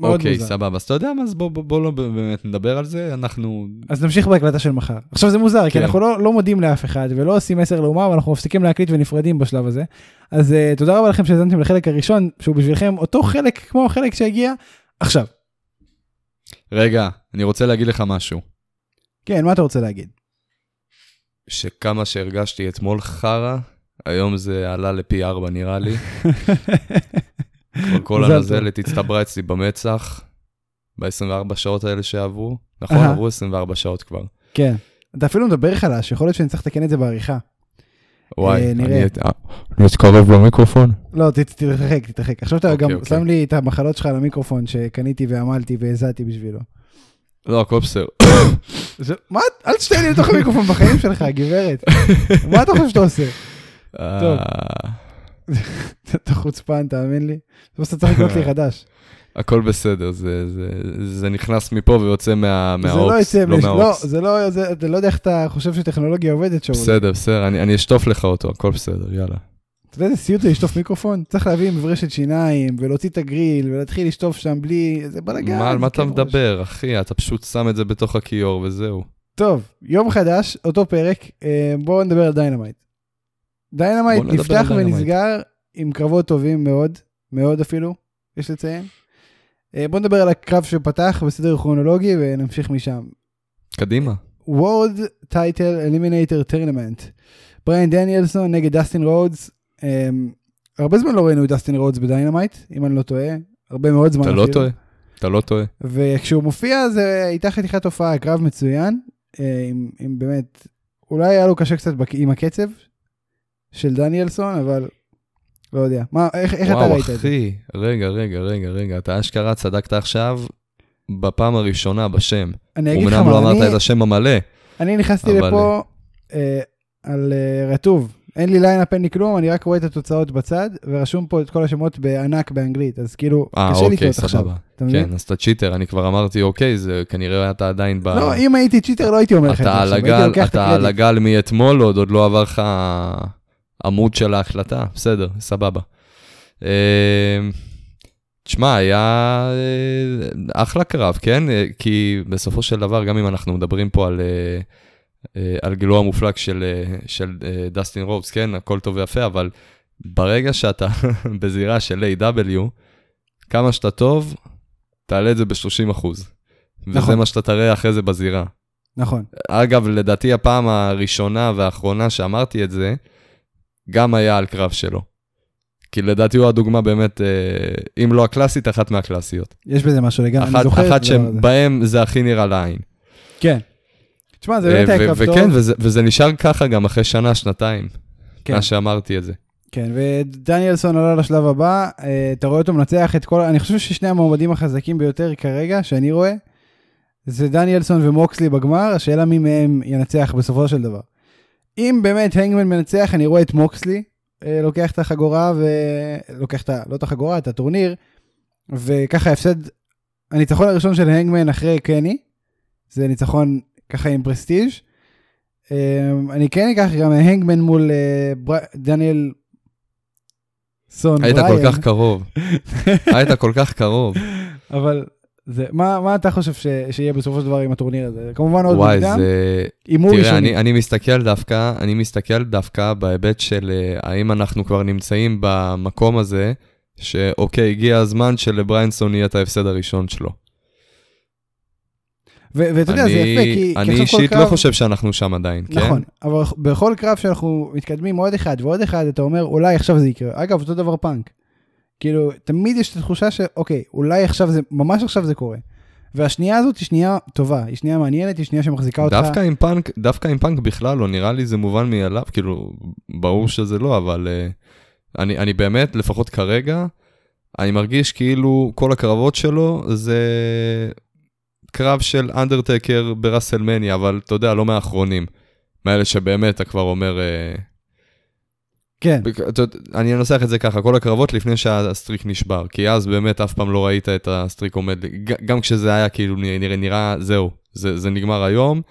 מאוד אוקיי, מוזר. סבבה. אז אתה יודע מה, אז בוא- בוא בוא לא באמת נדבר על זה, אנחנו... אז נמשיך בהקלטה של מחר. עכשיו זה מוזר, כי כן. אנחנו לא, לא מודים לאף אחד ולא עושים מסר לאומה, ואנחנו מפסיקים להקליט ונפרדים בשלב הזה. אז uh, תודה רבה לכם שהאזנתם לחלק הראשון, שהוא בשבילכם אותו חלק כמו החלק שהגיע עכשיו. רגע, אני רוצה להגיד לך משהו. כן, מה אתה רוצה להגיד? שכמה שהרגשתי אתמול חרא, היום זה עלה לפי ארבע נראה לי. [laughs] כל- הנזלת הצטברה אצלי במצח ב-24 שעות האלה שעברו. נכון. עברו 24 שעות כבר. כן. אתה אפילו מדבר חלש, יכול להיות שאני צריך לתקן את זה בעריכה. וואי, אה. אני אה, אני אתקרב למיקרופון. לא, תתרחק, תתרחק. עכשיו אתה אוקיי, גם אוקיי. שם לי את המחלות שלך על המיקרופון שקניתי ועמלתי והזעתי בשבילו. לא, הכל בסדר. מה? אל תשתה לי לתוך המיקרופון בחיים שלך, גברת. מה אתה חושב שאתה עושה? טוב. [laughs] אתה חוצפן, תאמין לי. בסוף אתה צריך לקנות לי [laughs] חדש. הכל בסדר, זה- זה- זה נכנס מפה ויוצא מה- זה לא מהאופס, לא לא, מהאופס. זה לא, זה- אתה לא יודע איך אתה חושב שטכנולוגיה עובדת שם. בסדר, בסדר, אני אני אשטוף לך אותו, הכל בסדר, יאללה. אתה יודע איזה סיוט זה לשטוף מיקרופון? צריך להביא מברשת שיניים ולהוציא את הגריל ולהתחיל לשטוף שם בלי... זה בלאגן. מה, על זה מה אתה ראש. מדבר, אחי? אתה פשוט שם את זה בתוך הכיור וזהו. טוב, יום חדש, אותו פרק, אה, בואו נדבר על דיינמייט. דיינמייט בוא נפתח. ונסגר עם קרבות טובים מאוד, מאוד אפילו, יש לציין. אה, בואו נדבר על הקרב שפתח בסדר כרונולוגי ונמשיך משם. קדימה. World Title Eliminator Tournament. בריין דניאלסון נגד דסטין רודס. אה, הרבה זמן לא ראינו את דסטין רודס בדיינמייט, אם אני לא טועה. הרבה מאוד זמן. אתה לא. טועה, אתה לא טועה. וכשהוא מופיע זה הייתה חתיכת הופעה, קרב מצוין, אה, עם, עם באמת, אולי היה לו קשה קצת עם הקצב של דניאלסון, אבל לא יודע. מה, איך, איך אתה וואו, ראית את זה? אחי, רגע, רגע, רגע, רגע, אתה אשכרה צדקת עכשיו בפעם הראשונה בשם. אני אגיד לך אמנם לא מה, אמרת אני, את השם המלא. אני נכנסתי אבל- לפה אה, על אה, רטוב. אין לי lineup, אין לי כלום, אני רק רואה את התוצאות בצד, ורשום פה את כל השמות בענק באנגלית, אז כאילו, אה, קשה אוקיי, לקלוט עכשיו. אתה מבין? כן, אז אתה צ'יטר, אני כבר אמרתי, אוקיי, זה כנראה אתה עדיין ב... לא, אם הייתי צ'יטר לא הייתי אומר לך את זה אתה על עכשיו, הייתי לוקח את אתה על הקרדיט. הגל מאתמול, עוד עוד לא עבר לך עמוד של ההחלטה, בסדר, סבבה. אה, תשמע, היה אה, אחלה קרב, כן? אה, כי בסופו של דבר, גם אם אנחנו מדברים פה על, אה, על גילו המופלג של, של דסטין רובס, כן? הכל טוב ויפה, אבל ברגע שאתה [laughs] בזירה של A.W, כמה שאתה טוב, תעלה את זה ב-30 אחוז. וזה נכון. מה שאתה תראה אחרי זה בזירה. נכון. אגב, לדעתי הפעם הראשונה והאחרונה שאמרתי את זה, גם היה על קרב שלו. כי לדעתי הוא הדוגמה באמת, אה, אם לא הקלאסית, אחת מהקלאסיות. יש בזה משהו לגמרי, אני זוכר אחת. שבהם זה הכי נראה לעין. כן. תשמע, זה באמת אה, היה ו- קרב טוב. וכן, וזה, וזה נשאר ככה גם אחרי שנה, שנתיים, כן. מה שאמרתי את זה. כן, ודניאלסון עלה לשלב הבא, אה, אתה רואה אותו מנצח את כל, אני חושב ששני המועמדים החזקים ביותר כרגע, שאני רואה, זה דניאלסון ומוקסלי בגמר, השאלה מי מהם ינצח בסופו של דבר. אם באמת הנגמן מנצח, אני רואה את מוקסלי, אה, לוקח את החגורה ו... לוקח את ה... לא את החגורה, את הטורניר, וככה הפסד, הניצחון הראשון של הנגמן אחרי קני, זה ניצחון ככה עם פרסטיג'. אה, אני כן אקח גם הנגמן מול אה, בר... דניאל סון היית בריין, כל כך קרוב, היית כל כך קרוב. [laughs] אבל זה, מה, מה אתה חושב ש... שיהיה בסופו של דבר עם הטורניר הזה? כמובן עוד וואי, מוקדם, זה... הימור תראה, ראשוני. אני, אני מסתכל דווקא, אני מסתכל דווקא בהיבט של אה, האם אנחנו כבר נמצאים במקום הזה, שאוקיי, הגיע הזמן שלבריינסון יהיה את ההפסד הראשון שלו. ואתה יודע, זה יפה, כי, אני אישית קרב... לא חושב שאנחנו שם עדיין, כן? נכון, אבל בכל קרב שאנחנו מתקדמים עוד אחד ועוד אחד, אתה אומר, אולי עכשיו זה יקרה. אגב, אותו דבר פאנק. כאילו, תמיד יש את התחושה שאוקיי, אולי עכשיו זה, ממש עכשיו זה קורה. והשנייה הזאת היא שנייה טובה, היא שנייה מעניינת, היא שנייה שמחזיקה אותך. דווקא עם פאנק, דווקא עם פאנק בכלל לא, נראה לי זה מובן מאליו, כאילו, ברור שזה לא, אבל uh, אני, אני באמת, לפחות כרגע, אני מרגיש כאילו כל הקרבות שלו זה קרב של אנדרטקר בראסלמניה, אבל אתה יודע, לא מהאחרונים. מאלה שבאמת אתה כבר אומר, uh, כן, אני אנסח את זה ככה, כל הקרבות לפני שה streak נשבר, כי אז באמת אף פעם לא ראית את ה streak עומד, גם כשזה היה כאילו נראה, נראה זהו, זה, זה נגמר היום,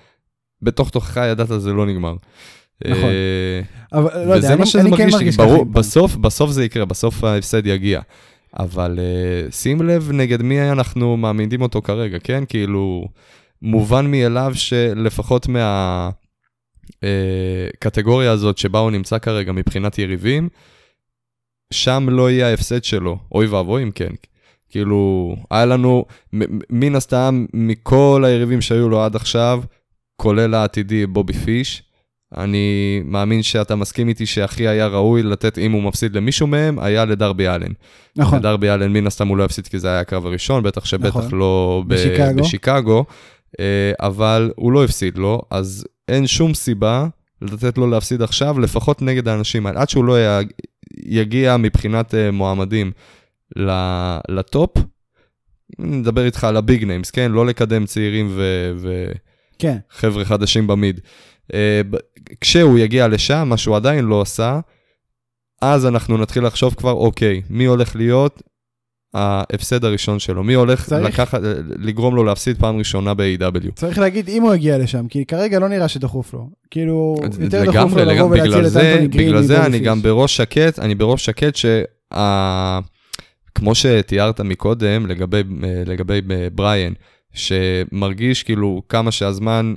בתוך תוכך ידעת זה לא נגמר. נכון. אה, אבל לא יודע, אני, אני כן מרגיש, ככה. בסוף, בסוף זה יקרה, בסוף ההפסד יגיע. אבל uh, שים לב נגד מי אנחנו מעמידים אותו כרגע, כן? כאילו, מובן מאליו שלפחות מה... אה, קטגוריה הזאת שבה הוא נמצא כרגע מבחינת יריבים, שם לא יהיה ההפסד שלו. אוי ואבוי אם כן. כאילו, היה לנו, מן הסתם, מכל היריבים שהיו לו עד עכשיו, כולל העתידי בובי פיש, אני מאמין שאתה מסכים איתי שהכי היה ראוי לתת, אם הוא מפסיד למישהו מהם, היה לדרבי אלן. נכון, לדרבי אלן מן הסתם הוא לא יפסיד כי זה היה הקרב הראשון, בטח שבטח נכון. לא ב- בשיקגו. בשיקגו, אה, אבל הוא לא הפסיד לו, אז אין שום סיבה לתת לו להפסיד עכשיו, לפחות נגד האנשים האלה, עד שהוא לא יגיע מבחינת אה, מועמדים לטופ. נדבר איתך על ה big names, כן? לא לקדם צעירים ו- כן, וחבר'ה חדשים במיד. אה, כשהוא יגיע לשם, מה שהוא עדיין לא עשה, אז אנחנו נתחיל לחשוב כבר, אוקיי, מי הולך להיות ההפסד הראשון שלו? מי הולך צריך- לקחת, לגרום לו להפסיד פעם ראשונה ב-AEW? צריך להגיד אם הוא יגיע לשם, כי כרגע לא נראה שדחוף לו. כאילו, יותר דחוף לו לבוא ולהציל את אנטוני גרין בגלל זה אני. גם בראש שקט, אני בראש שקט שה... כמו שתיארת מקודם לגבי, אה, לגבי אה, בריאן, שמרגיש כאילו כמה שהזמן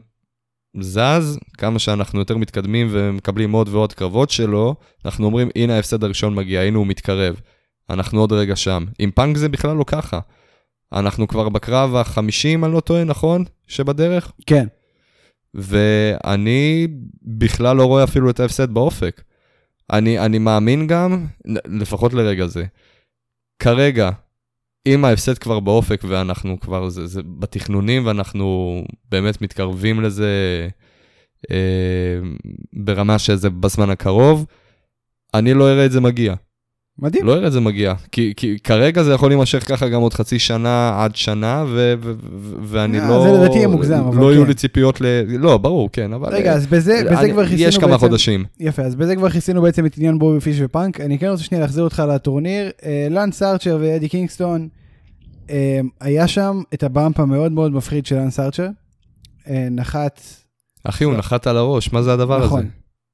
זז, כמה שאנחנו יותר מתקדמים ומקבלים עוד ועוד קרבות שלו, אנחנו אומרים, הנה ההפסד הראשון מגיע, הנה הוא מתקרב. אנחנו עוד רגע שם. עם פאנק זה בכלל לא ככה. אנחנו כבר בקרב החמישי, אם אני לא טועה, נכון? שבדרך? כן, ואני בכלל לא רואה אפילו את ההפסד באופק. אני, אני מאמין גם, לפחות לרגע זה, כרגע, אם ההפסד כבר באופק ואנחנו כבר, זה, זה בתכנונים ואנחנו באמת מתקרבים לזה אה, ברמה שזה בזמן הקרוב, אני לא אראה את זה מגיע. מדהים. לא אראה את זה מגיע. כי, כי כרגע זה יכול להימשך ככה גם עוד חצי שנה עד שנה, ו, ו, ו, ואני אה, לא... זה לדעתי יהיה מוגזם, אבל לא יהיו כן. לי ציפיות ל... לא, ברור, כן, אבל... רגע, אה, אז בזה, בזה אני- כבר כיסינו יש כמה בעצם... חודשים. יפה, אז בזה כבר כיסינו בעצם את עניין בובי פיש ופאנק. אני כן רוצה שנייה להחזיר אותך לטורניר. אה, לנס ארצ'ר ואדי קינגסטון, אה, היה שם את ה bump המאוד מאוד מפחיד של לנס ארצ'ר. אה, נחת, אחי, הוא נחת על הראש, מה זה הדבר נכון. הזה?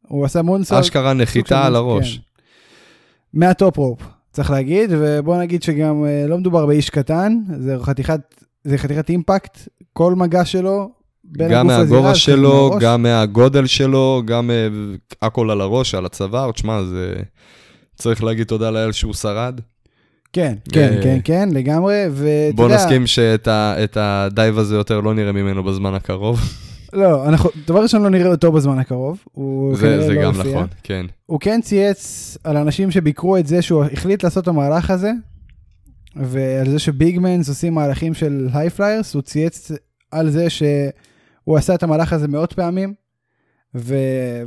הוא עשה moonsault. אשכרה נחיתה על הראש. מה top rope, צריך להגיד, ובוא נגיד שגם אה, לא מדובר באיש קטן, זה חתיכת, זה חתיכת אימפקט, כל מגע שלו, בין גם מהגובה שלו. גם מהגודל שלו, גם אה, הכל על הראש, על הצוואר, תשמע, זה... צריך להגיד תודה לאל שהוא שרד. כן, כן, אה, כן, כן, לגמרי, ואתה בוא יודע, נסכים שאת הדייב הזה יותר לא נראה ממנו בזמן הקרוב. לא, אנחנו, דבר ראשון לא נראה אותו בזמן הקרוב, הוא זה זה לא גם. נכון, כן. הוא כן צייץ על אנשים שביקרו את זה שהוא החליט לעשות את המהלך הזה, ועל זה ש big mans עושים מהלכים של high flyers, הוא צייץ על זה שהוא עשה את המהלך הזה מאות פעמים, ו...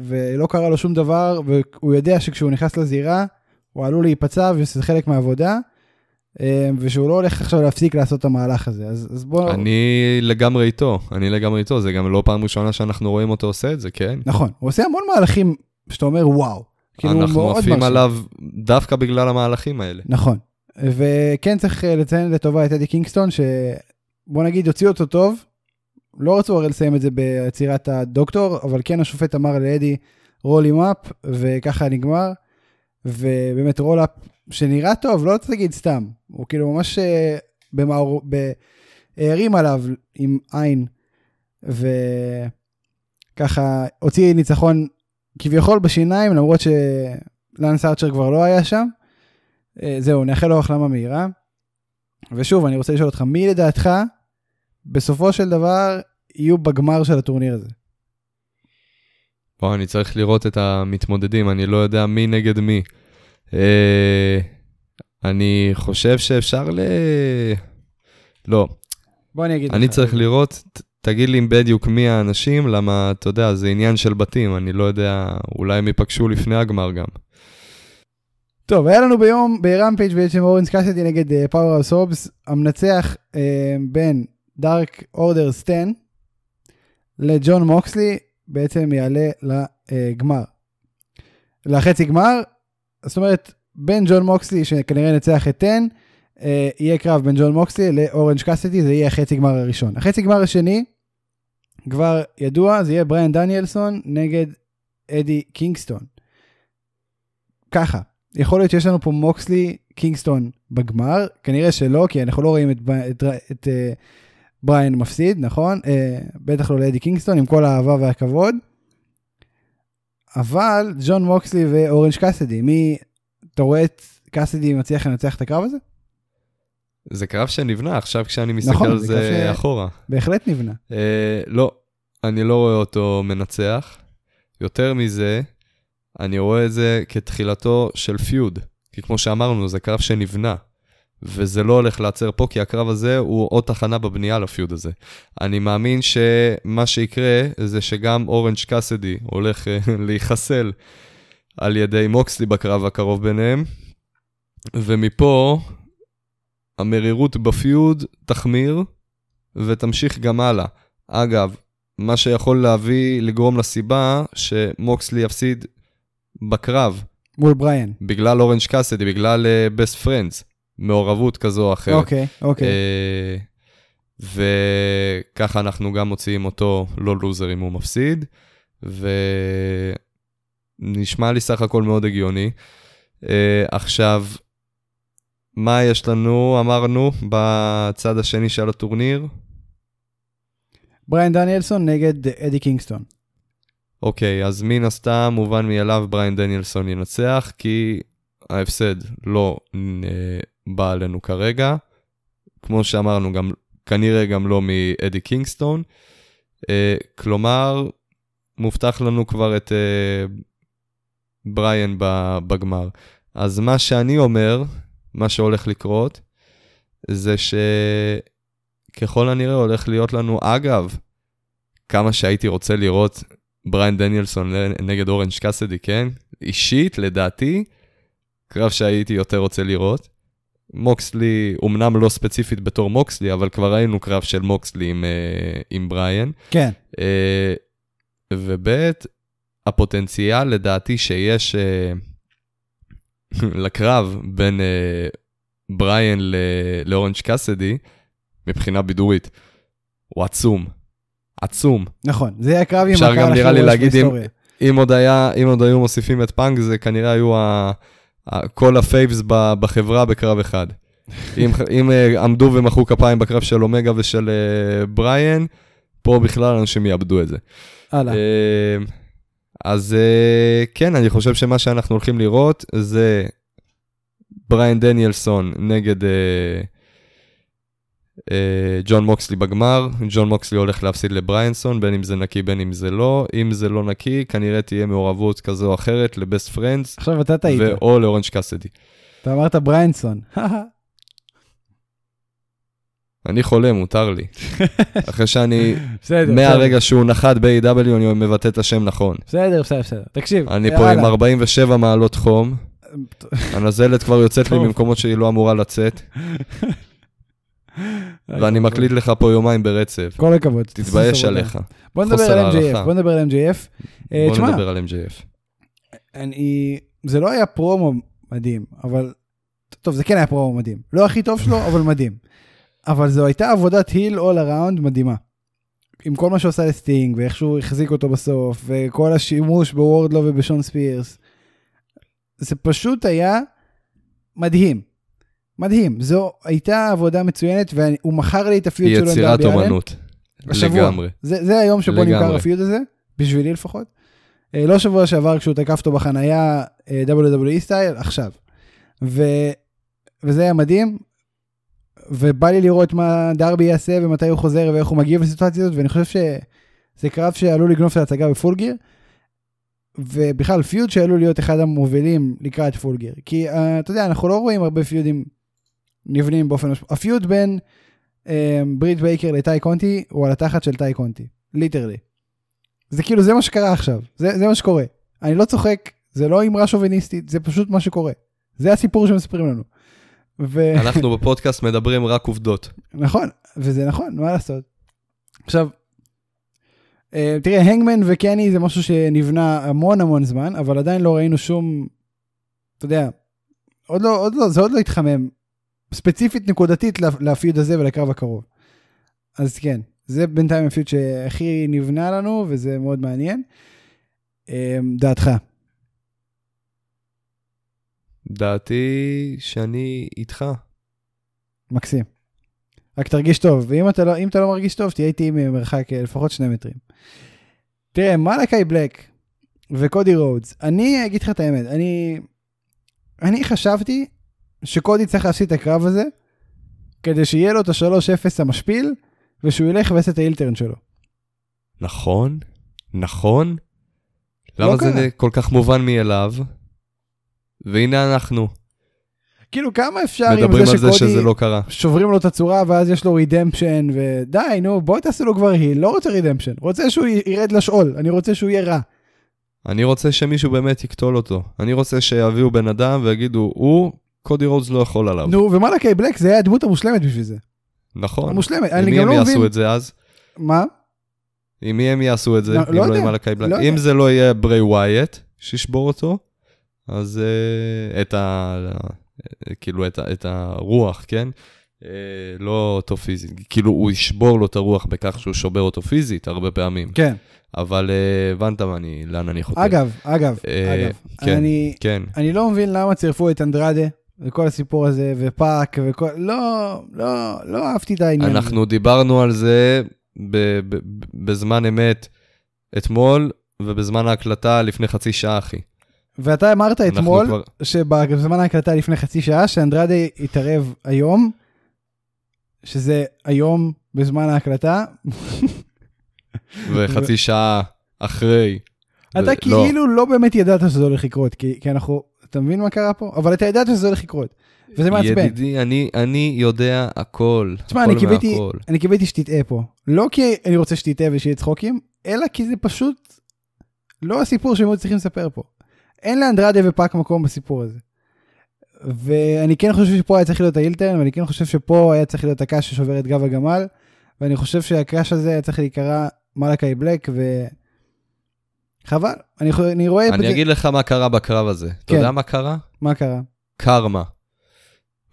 ולא קרה לו שום דבר, והוא יודע שכשהוא נכנס לזירה, הוא עלול להיפצע וזה חלק מהעבודה, ושהוא לא הולך עכשיו להפסיק לעשות את המהלך הזה. אז, אז בוא... אני לגמרי איתו, אני לגמרי איתו, זה גם לא פעם ראשונה שאנחנו רואים אותו עושה את זה, כן? נכון, הוא עושה המון מהלכים שאתה אומר וואו. כאילו, אנחנו עפים. עליו דווקא בגלל המהלכים האלה. נכון. וכן צריך אה, לציין לטובה את אדי קינגסטון, שבוא נגיד הוציאו אותו טוב, לא רצו הרי לסיים את זה ביצירת הדוקטור, אבל כן השופט אמר לאדי רול עם אפ, וככה נגמר, ובאמת רול אפ שנראה טוב, לא להגיד סתם, הוא כאילו ממש אה, במאור... ב... הערים עליו עם עין, וככה הוציא ניצחון כביכול בשיניים, למרות שלאנס ארצ'ר כבר לא היה שם. אה, זהו, נאחל לו החלמה מהירה. ושוב, אני רוצה לשאול אותך, מי לדעתך בסופו של דבר יהיו בגמר של הטורניר הזה? בוא, אני צריך לראות את המתמודדים, אני לא יודע מי נגד מי. אה, אני חושב שאפשר ל... לא, בוא אני אגיד אני לך. צריך לראות, תגיד לי בדיוק מי האנשים, למה, אתה יודע, זה עניין של בתים, אני לא יודע, אולי הם ייפגשו לפני הגמר גם. טוב, היה לנו ביום, ברמפייג' בעצם אורנג' קאסידי נגד פאוור האוס הובס, המנצח אה, בין דארק אורדר טן לג'ון מוקסלי, בעצם יעלה לגמר. לחצי גמר, זאת אומרת, בין ג'ון מוקסלי, שכנראה ינצח את 10, אה, יהיה קרב בין ג'ון מוקסלי לאורנג' קאסידי, זה יהיה החצי גמר הראשון. החצי גמר השני, כבר ידוע, זה יהיה בריאן דניאלסון נגד אדי קינגסטון. ככה, יכול להיות שיש לנו פה מוקסלי קינגסטון בגמר, כנראה שלא, כי אנחנו לא רואים את, ב- את, את uh, בריין מפסיד, נכון? Uh, בטח לא לאדי קינגסטון, עם כל האהבה והכבוד. אבל ג'ון מוקסלי ואורנג' קאסידי, מי, אתה רואה את קאסדי מצליח לנצח את הקרב הזה? זה קרב שנבנה, עכשיו כשאני מסתכל נכון, על זה זה ש- אחורה. בהחלט נבנה. אה, לא, אני לא רואה אותו מנצח. יותר מזה, אני רואה את זה כתחילתו של פיוד. כי כמו שאמרנו, זה קרב שנבנה. וזה לא הולך לעצר פה, כי הקרב הזה הוא עוד תחנה בבנייה לפיוד הזה. אני מאמין שמה שיקרה זה שגם אורנג' קאסדי הולך אה, [laughs] להיחסל על ידי מוקסלי בקרב הקרוב ביניהם, ומפה המרירות בפיוד תחמיר ותמשיך גם הלאה. אגב, מה שיכול להביא, לגרום לסיבה שמוקסלי יפסיד בקרב, מול בריין. בגלל אורנג' קאסידי, בגלל Best אה, Friends, מעורבות כזו או אחרת. אוקיי, אוקיי. אה, וככה אנחנו גם מוציאים אותו לא לוזר אם הוא מפסיד, ונשמע לי סך הכל מאוד הגיוני. אה, עכשיו, מה יש לנו, אמרנו, בצד השני של הטורניר? בריין דניאלסון נגד אדי קינגסטון. אוקיי, אז מן הסתם, מובן מאליו, בריין דניאלסון ינצח, כי ההפסד לא אה, בא עלינו כרגע. כמו שאמרנו, גם, כנראה גם לא מאדי קינגסטון. אה, כלומר, מובטח לנו כבר את אה, בריאן בגמר. אז מה שאני אומר, מה שהולך לקרות, זה שככל הנראה הולך להיות לנו, אגב, כמה שהייתי רוצה לראות בריין דניאלסון נגד אורנג' קאסדי, כן? אישית, לדעתי, קרב שהייתי יותר רוצה לראות. מוקסלי, אמנם לא ספציפית בתור מוקסלי, אבל כבר ראינו קרב של מוקסלי עם, אה, עם בריאן. כן. אה, וב' הפוטנציאל לדעתי שיש אה, לקרב בין בריאן לאורנג' קאסידי, מבחינה בידורית, הוא עצום. עצום. נכון, זה יהיה קרב עם אפשר הקהל גם הכי נראה לי להגיד אם- בהיסטוריה. אם עוד, היה, אם עוד היו מוסיפים את פאנק, זה כנראה היו ה, כל ה faves בחברה בקרב אחד. אם, אם אה, עמדו ומחאו כפיים בקרב של אומגה ושל אה, בריאן, פה בכלל אנשים יאבדו את זה. הלאה. אה, אז כן, אני חושב שמה שאנחנו הולכים לראות זה בריאן דניאלסון נגד ג'ון מוקסלי בגמר. ג'ון מוקסלי הולך להפסיד לבריינסון, בין אם זה נקי בין אם זה לא. אם זה לא נקי, כנראה תהיה מעורבות כזו או אחרת ל Best Friends, עכשיו אתה טעית, או לאורנג' קאסידי. אתה אמרת בריינסון. [laughs] אני חולה, מותר לי. [laughs] אחרי שאני, בסדר, מהרגע שהוא נחת ב-AW, אני מבטא את השם נכון. בסדר, בסדר, בסדר. תקשיב, אני פה עם הלאה. 47 מעלות חום. הנזלת כבר יוצאת לי. ממקומות שהיא לא אמורה לצאת, [laughs] ואני מקליט לך פה יומיים ברצף. כל הכבוד. תתבייש. עליך. בוא נדבר על MJF. בוא נדבר על MJF. אה, בוא נדבר על MJF. אני, זה לא היה פרומו מדהים, אבל, טוב, זה כן היה פרומו מדהים. לא הכי טוב שלו, [laughs] אבל מדהים. אבל זו הייתה עבודת היל all around מדהימה. עם כל מה שהוא עשה לסטינג, ואיך שהוא החזיק אותו בסוף, וכל השימוש בוורדלו ובשון ספירס. זה פשוט היה מדהים. מדהים. זו הייתה עבודה מצוינת, והוא מכר לי את הפיוט היא שלו עם יצירת. אומנות. השבוע. לגמרי. זה, זה היום שבו לגמרי. נמכר הפיוד הזה, בשבילי לפחות. אה, לא שבוע שעבר כשהוא תקף אותו בחנייה אה, WWE style, עכשיו. ו, וזה היה מדהים, ובא לי לראות מה דרבי יעשה ומתי הוא חוזר ואיך הוא מגיב לסיטואציה הזאת, ואני חושב שזה קרב שעלול לגנוב את ההצגה ב Full Gear, ובכלל פיוד שעלול להיות אחד המובילים לקראת Full Gear. כי אה, אתה יודע, אנחנו לא רואים הרבה פיודים נבנים באופן. הפיוד בין אמ, ברית בייקר לטאי קונטי הוא על התחת של טאי קונטי, ליטרלי. זה כאילו זה מה שקרה עכשיו, זה, זה מה שקורה. אני לא צוחק, זה לא אמרה שוביניסטית, זה פשוט מה שקורה. זה הסיפור שמספרים לנו. ו... אנחנו בפודקאסט מדברים רק עובדות. נכון, וזה נכון, מה לעשות. עכשיו, אה, תראה, הנגמן וקני זה משהו שנבנה המון המון זמן, אבל עדיין לא ראינו שום, אתה יודע, עוד לא, עוד לא, זה עוד לא התחמם, ספציפית נקודתית לפיוד הזה ולקרב הקרוב. אז כן, זה בינתיים הפיוד שהכי נבנה לנו, וזה מאוד מעניין. אה, דעתך. דעתי שאני איתך. מקסים. רק תרגיש טוב, ואם אתה לא, אתה לא מרגיש טוב, תהיה איתי ממרחק אה, לפחות שני מטרים. תראה, מלאקי בלק וקודי רודס, אני אגיד לך את האמת, אני, אני חשבתי שקודי צריך להפסיד את הקרב הזה, כדי שיהיה לו את ה-3-0 המשפיל, ושהוא ילך ויעשה את האילטרן שלו. נכון, נכון. לא למה קרה. זה כל כך מובן מאליו? והנה אנחנו, כאילו, כמה אפשר עם מדברים זה על זה שקודי שזה לא קרה. שוברים לו את הצורה, ואז יש לו רידמפשן, ודי, נו, בואי תעשו לו כבר היל, לא רוצה רידמפשן, רוצה שהוא ירד לשאול, אני רוצה שהוא יהיה רע. אני רוצה שמישהו באמת יקטול אותו. אני רוצה שיביאו בן אדם ויגידו, הוא, קודי רודס לא יכול עליו. נו, ומלאקי בלק זה היה הדמות המושלמת בשביל זה. נכון. המושלמת, עם אני מי גם הם לא יעשו מבין. את זה אז? מה? עם מי הם יעשו את זה? לא- לא לא יודע, עם? לא אם יודע. זה לא יהיה ברי ווייט שישבור אותו, אז אה, את ה... כאילו את, ה- את הרוח, כן? אה, לא אותו פיזית. כאילו הוא ישבור לו את הרוח בכך שהוא שובר אותו פיזית הרבה פעמים. כן. אבל אה, הבנת אני, לאן אני חותר. אגב, אגב, אה, אגב, כן. אני, כן. אני לא מבין למה צירפו את אנדרדה וכל הסיפור הזה, ופאק וכל, לא, לא, לא אהבתי את העניין הזה. אנחנו דיברנו על זה ב- ב- בזמן אמת אתמול, ובזמן ההקלטה לפני חצי שעה, אחי. ואתה אמרת אנחנו אתמול, כבר- שבזמן ההקלטה לפני חצי שעה, שאנדרדה יתערב היום, שזה היום בזמן ההקלטה, [laughs] וחצי שעה אחרי. אתה ו- לא. כאילו לא באמת ידעת שזה הולך לקרות, כי כי אנחנו, אתה מבין מה קרה פה? אבל אתה ידעת שזה הולך לקרות. וזה מעצבן. ידידי, אני, אני יודע הכל. תשמע, הכל קיוויתי, מהכל. אני קיוויתי שתטעה פה. לא כי אני רוצה שתטעה ושיהיה צחוקים, אלא כי זה פשוט לא הסיפור שהם היו צריכים לספר פה. אין לאנדרדה ופאק מקום בסיפור הזה. ואני כן חושב שפה היה צריך להיות האילטרן, ואני כן חושב שפה היה צריך להיות הקש ששובר את גב הגמל, ואני חושב שהקש הזה היה צריך להיקרא מלאקי בלק, ו... חבל, אני, אני רואה... אני אגיד לך מה קרה בקרב הזה. אתה כן. יודע מה קרה? מה קרה? קרמה.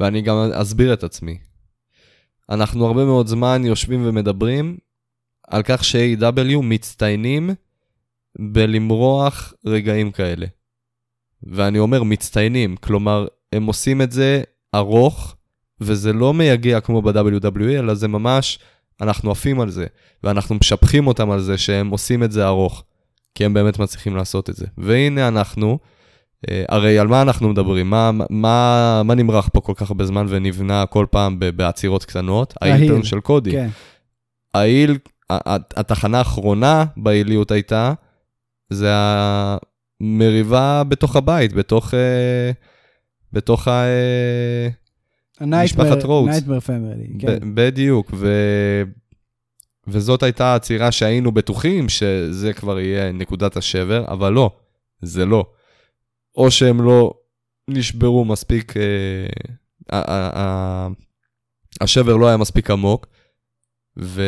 ואני גם אסביר את עצמי. אנחנו הרבה מאוד זמן יושבים ומדברים על כך ש-AW מצטיינים בלמרוח רגעים כאלה. ואני אומר מצטיינים, כלומר, הם עושים את זה ארוך, וזה לא מייגע כמו ב-WWE, אלא זה ממש, אנחנו עפים על זה, ואנחנו משבחים אותם על זה שהם עושים את זה ארוך, כי הם באמת מצליחים לעשות את זה. והנה אנחנו, אה, הרי על מה אנחנו מדברים? מה, מה, מה נמרח פה כל כך הרבה זמן ונבנה כל פעם בעצירות קטנות? האינטרן של קודי. כן. ההיל, ה- ה- התחנה האחרונה בהיליות הייתה, זה המריבה בתוך הבית, בתוך, אה, בתוך ה... אה, משפחת רודס. Nightmare Family, כן. בדיוק, ו... וזאת הייתה העצירה שהיינו בטוחים שזה כבר יהיה נקודת השבר, אבל לא, זה לא. או שהם לא נשברו מספיק, אה, ה- ה- ה- השבר לא היה מספיק עמוק, ו...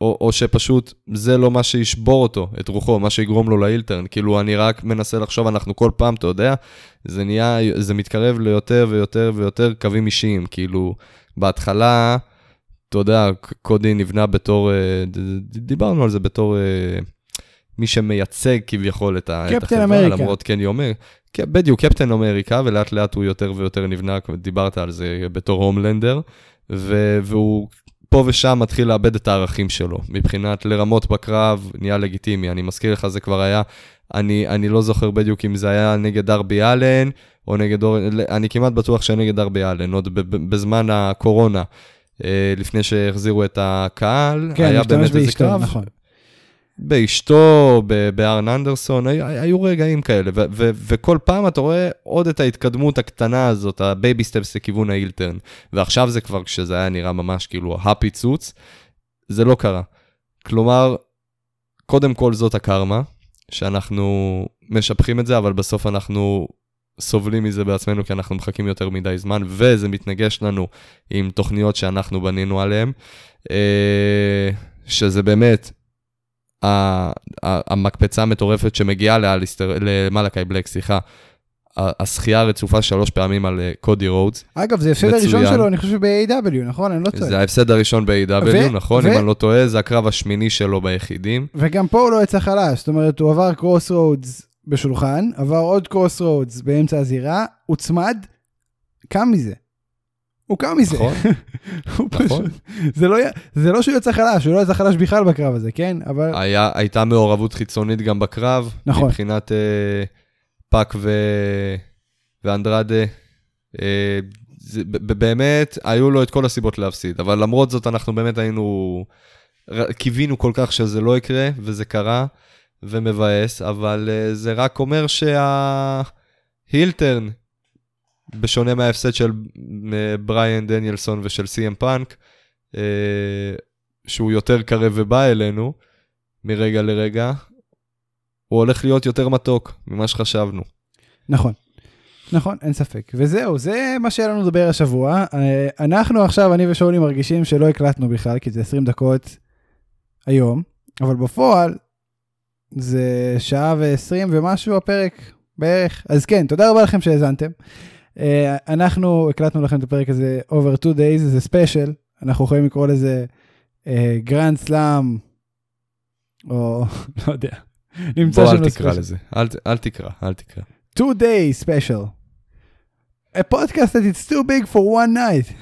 או, או שפשוט זה לא מה שישבור אותו, את רוחו, מה שיגרום לו לאילטרן. כאילו, אני רק מנסה לחשוב, אנחנו כל פעם, אתה יודע, זה נהיה, זה מתקרב ליותר ויותר ויותר קווים אישיים. כאילו, בהתחלה, אתה יודע, קודי נבנה בתור, אה, דיברנו על זה בתור אה, מי שמייצג כביכול את, החברה, אמריקה. למרות קני אומר. כן, בדיוק, קפטן אמריקה, ולאט לאט הוא יותר ויותר נבנה, דיברת על זה בתור הומלנדר, והוא פה ושם מתחיל לאבד את הערכים שלו, מבחינת לרמות בקרב, נהיה לגיטימי. אני מזכיר לך, זה כבר היה, אני, אני לא זוכר בדיוק אם זה היה נגד דרבי אלן, או נגד אור... אני כמעט בטוח שנגד דרבי אלן, עוד בזמן הקורונה, לפני שהחזירו את הקהל, כן, היה באמת איזה באשתו, קרב. נכון. באשתו, בארן אנדרסון, היו, היו רגעים כאלה, ו- ו- וכל פעם אתה רואה עוד את ההתקדמות הקטנה הזאת, ה baby steps לכיוון ה heel turn. ועכשיו זה כבר, כשזה היה נראה ממש כאילו הפיצוץ, זה לא קרה. כלומר, קודם כל זאת הקרמה, שאנחנו משבחים את זה, אבל בסוף אנחנו סובלים מזה בעצמנו, כי אנחנו מחכים יותר מדי זמן, וזה מתנגש לנו עם תוכניות שאנחנו בנינו עליהן, אה, שזה באמת המקפצה המטורפת שמגיעה לאליסטר, למלאקי בלק, סליחה. הזכייה הרצופה שלוש פעמים על אה, קודי רודס. אגב, זה הפסד הראשון. שלו, אני חושב ב-AEW, נכון? אני לא טועה. זה ההפסד הראשון ב-AEW, נכון? אם אני לא טועה, זה הקרב השמיני שלו ביחידים. וגם פה הוא לא יצא חלש, זאת אומרת, הוא עבר Cross Rhodes בשולחן, עבר עוד Cross Rhodes באמצע הזירה, הוצמד, קם מזה. הוא קם מזה. נכון? [laughs] נכון. פשוט- זה לא, זה לא שהוא יצא חלש, הוא לא יצא חלש בכלל בקרב הזה, כן? אבל היה, הייתה מעורבות חיצונית גם בקרב. נכון. מבחינת אה, פאק ו... ואנדרדה. אה, זה, באמת, היו לו את כל הסיבות להפסיד, אבל למרות זאת אנחנו באמת היינו, קיווינו כל כך שזה לא יקרה, וזה קרה, ומבאס, אבל אה, זה רק אומר שה heel turn, בשונה מההפסד של אה, בריאן דניאלסון ושל סי.אם פאנק, אה, שהוא יותר קרב ובא אלינו מרגע לרגע, הוא הולך להיות יותר מתוק ממה שחשבנו. נכון. נכון, אין ספק. וזהו, זה מה שהיה לנו לדבר השבוע. אנחנו עכשיו, אני ושאולי מרגישים שלא הקלטנו בכלל, כי זה 20 דקות היום, אבל בפועל זה שעה ו-20 ומשהו הפרק בערך. אז כן, תודה רבה לכם שהאזנתם. אה, אנחנו הקלטנו לכם את הפרק הזה over two days, זה ספיישל, אנחנו יכולים לקרוא לזה Grand Slam, או [laughs] לא יודע. נמצא בוא, שם אל לו תקרא. לזה. אל, אל תקרא, אל תקרא. two day special. A podcast that it's too big for one night.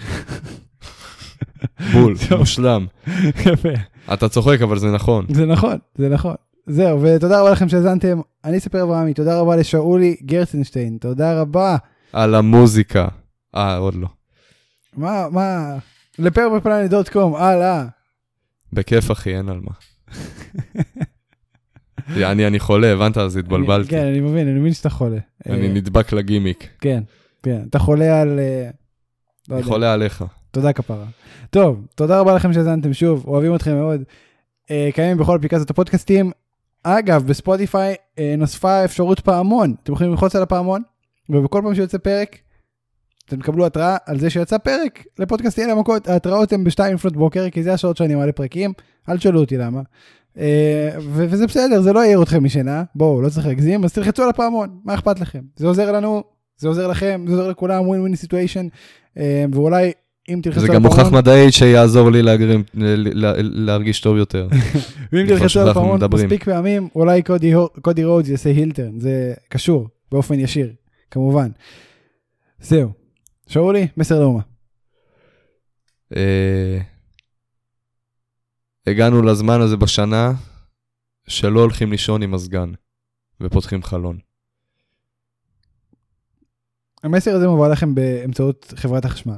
בול. [laughs] מושלם. [laughs] יפה. אתה צוחק, אבל זה נכון. זה נכון, זה נכון. זהו, ותודה רבה לכם שהאזנתם. אני ספר אברהמי, תודה רבה לשאולי גרצנשטיין, תודה רבה. על המוזיקה. אה, עוד לא. מה, מה, לפרפלנט.קום, הלאה. בכיף, אחי, אין על מה. [laughs] יעני, אני חולה, הבנת? אז התבלבלתי. כן, אני מבין, אני מבין שאתה חולה. אני אה, נדבק לגימיק. כן, כן. אתה חולה על... אה, לא אני. חולה עליך. תודה כפרה. טוב, תודה רבה לכם שהאזנתם שוב, אוהבים אתכם מאוד. אה, קיימים בכל אפליקציות הפודקאסטים. אגב, בספוטיפיי אה, נוספה אפשרות פעמון. אתם יכולים ללחוץ על הפעמון, ובכל פעם שיוצא פרק, אתם תקבלו התראה על זה שיצא פרק לפודקאסט יאללה מכות. ההתראות הן ב-2 לפנות בוקר, כי זה השעות שאני מעלה פרקים, אל תשאלו אותי למה. אה, וזה בסדר, זה לא יעיר אתכם משינה, בואו, לא צריך להגזים, אז תלחצו על הפעמון, מה אכפת לכם? זה עוזר לנו, זה עוזר לכם, זה עוזר לכולם, win win situation, ואולי אם זה על גם מוכח הפעמון, מדעית שיעזור לי להגרים- ל- ל- להרגיש טוב יותר. ואם תלחצו על הפעמון. מספיק פעמים, אולי קודי קודי רודס יעשה הילטרן, זה קשור, באופן ישיר, כמובן. זהו. שאולי, מסר לאומה. אה, הגענו לזמן הזה בשנה שלא הולכים לישון עם מזגן ופותחים חלון. המסר הזה מובא לכם באמצעות חברת החשמל.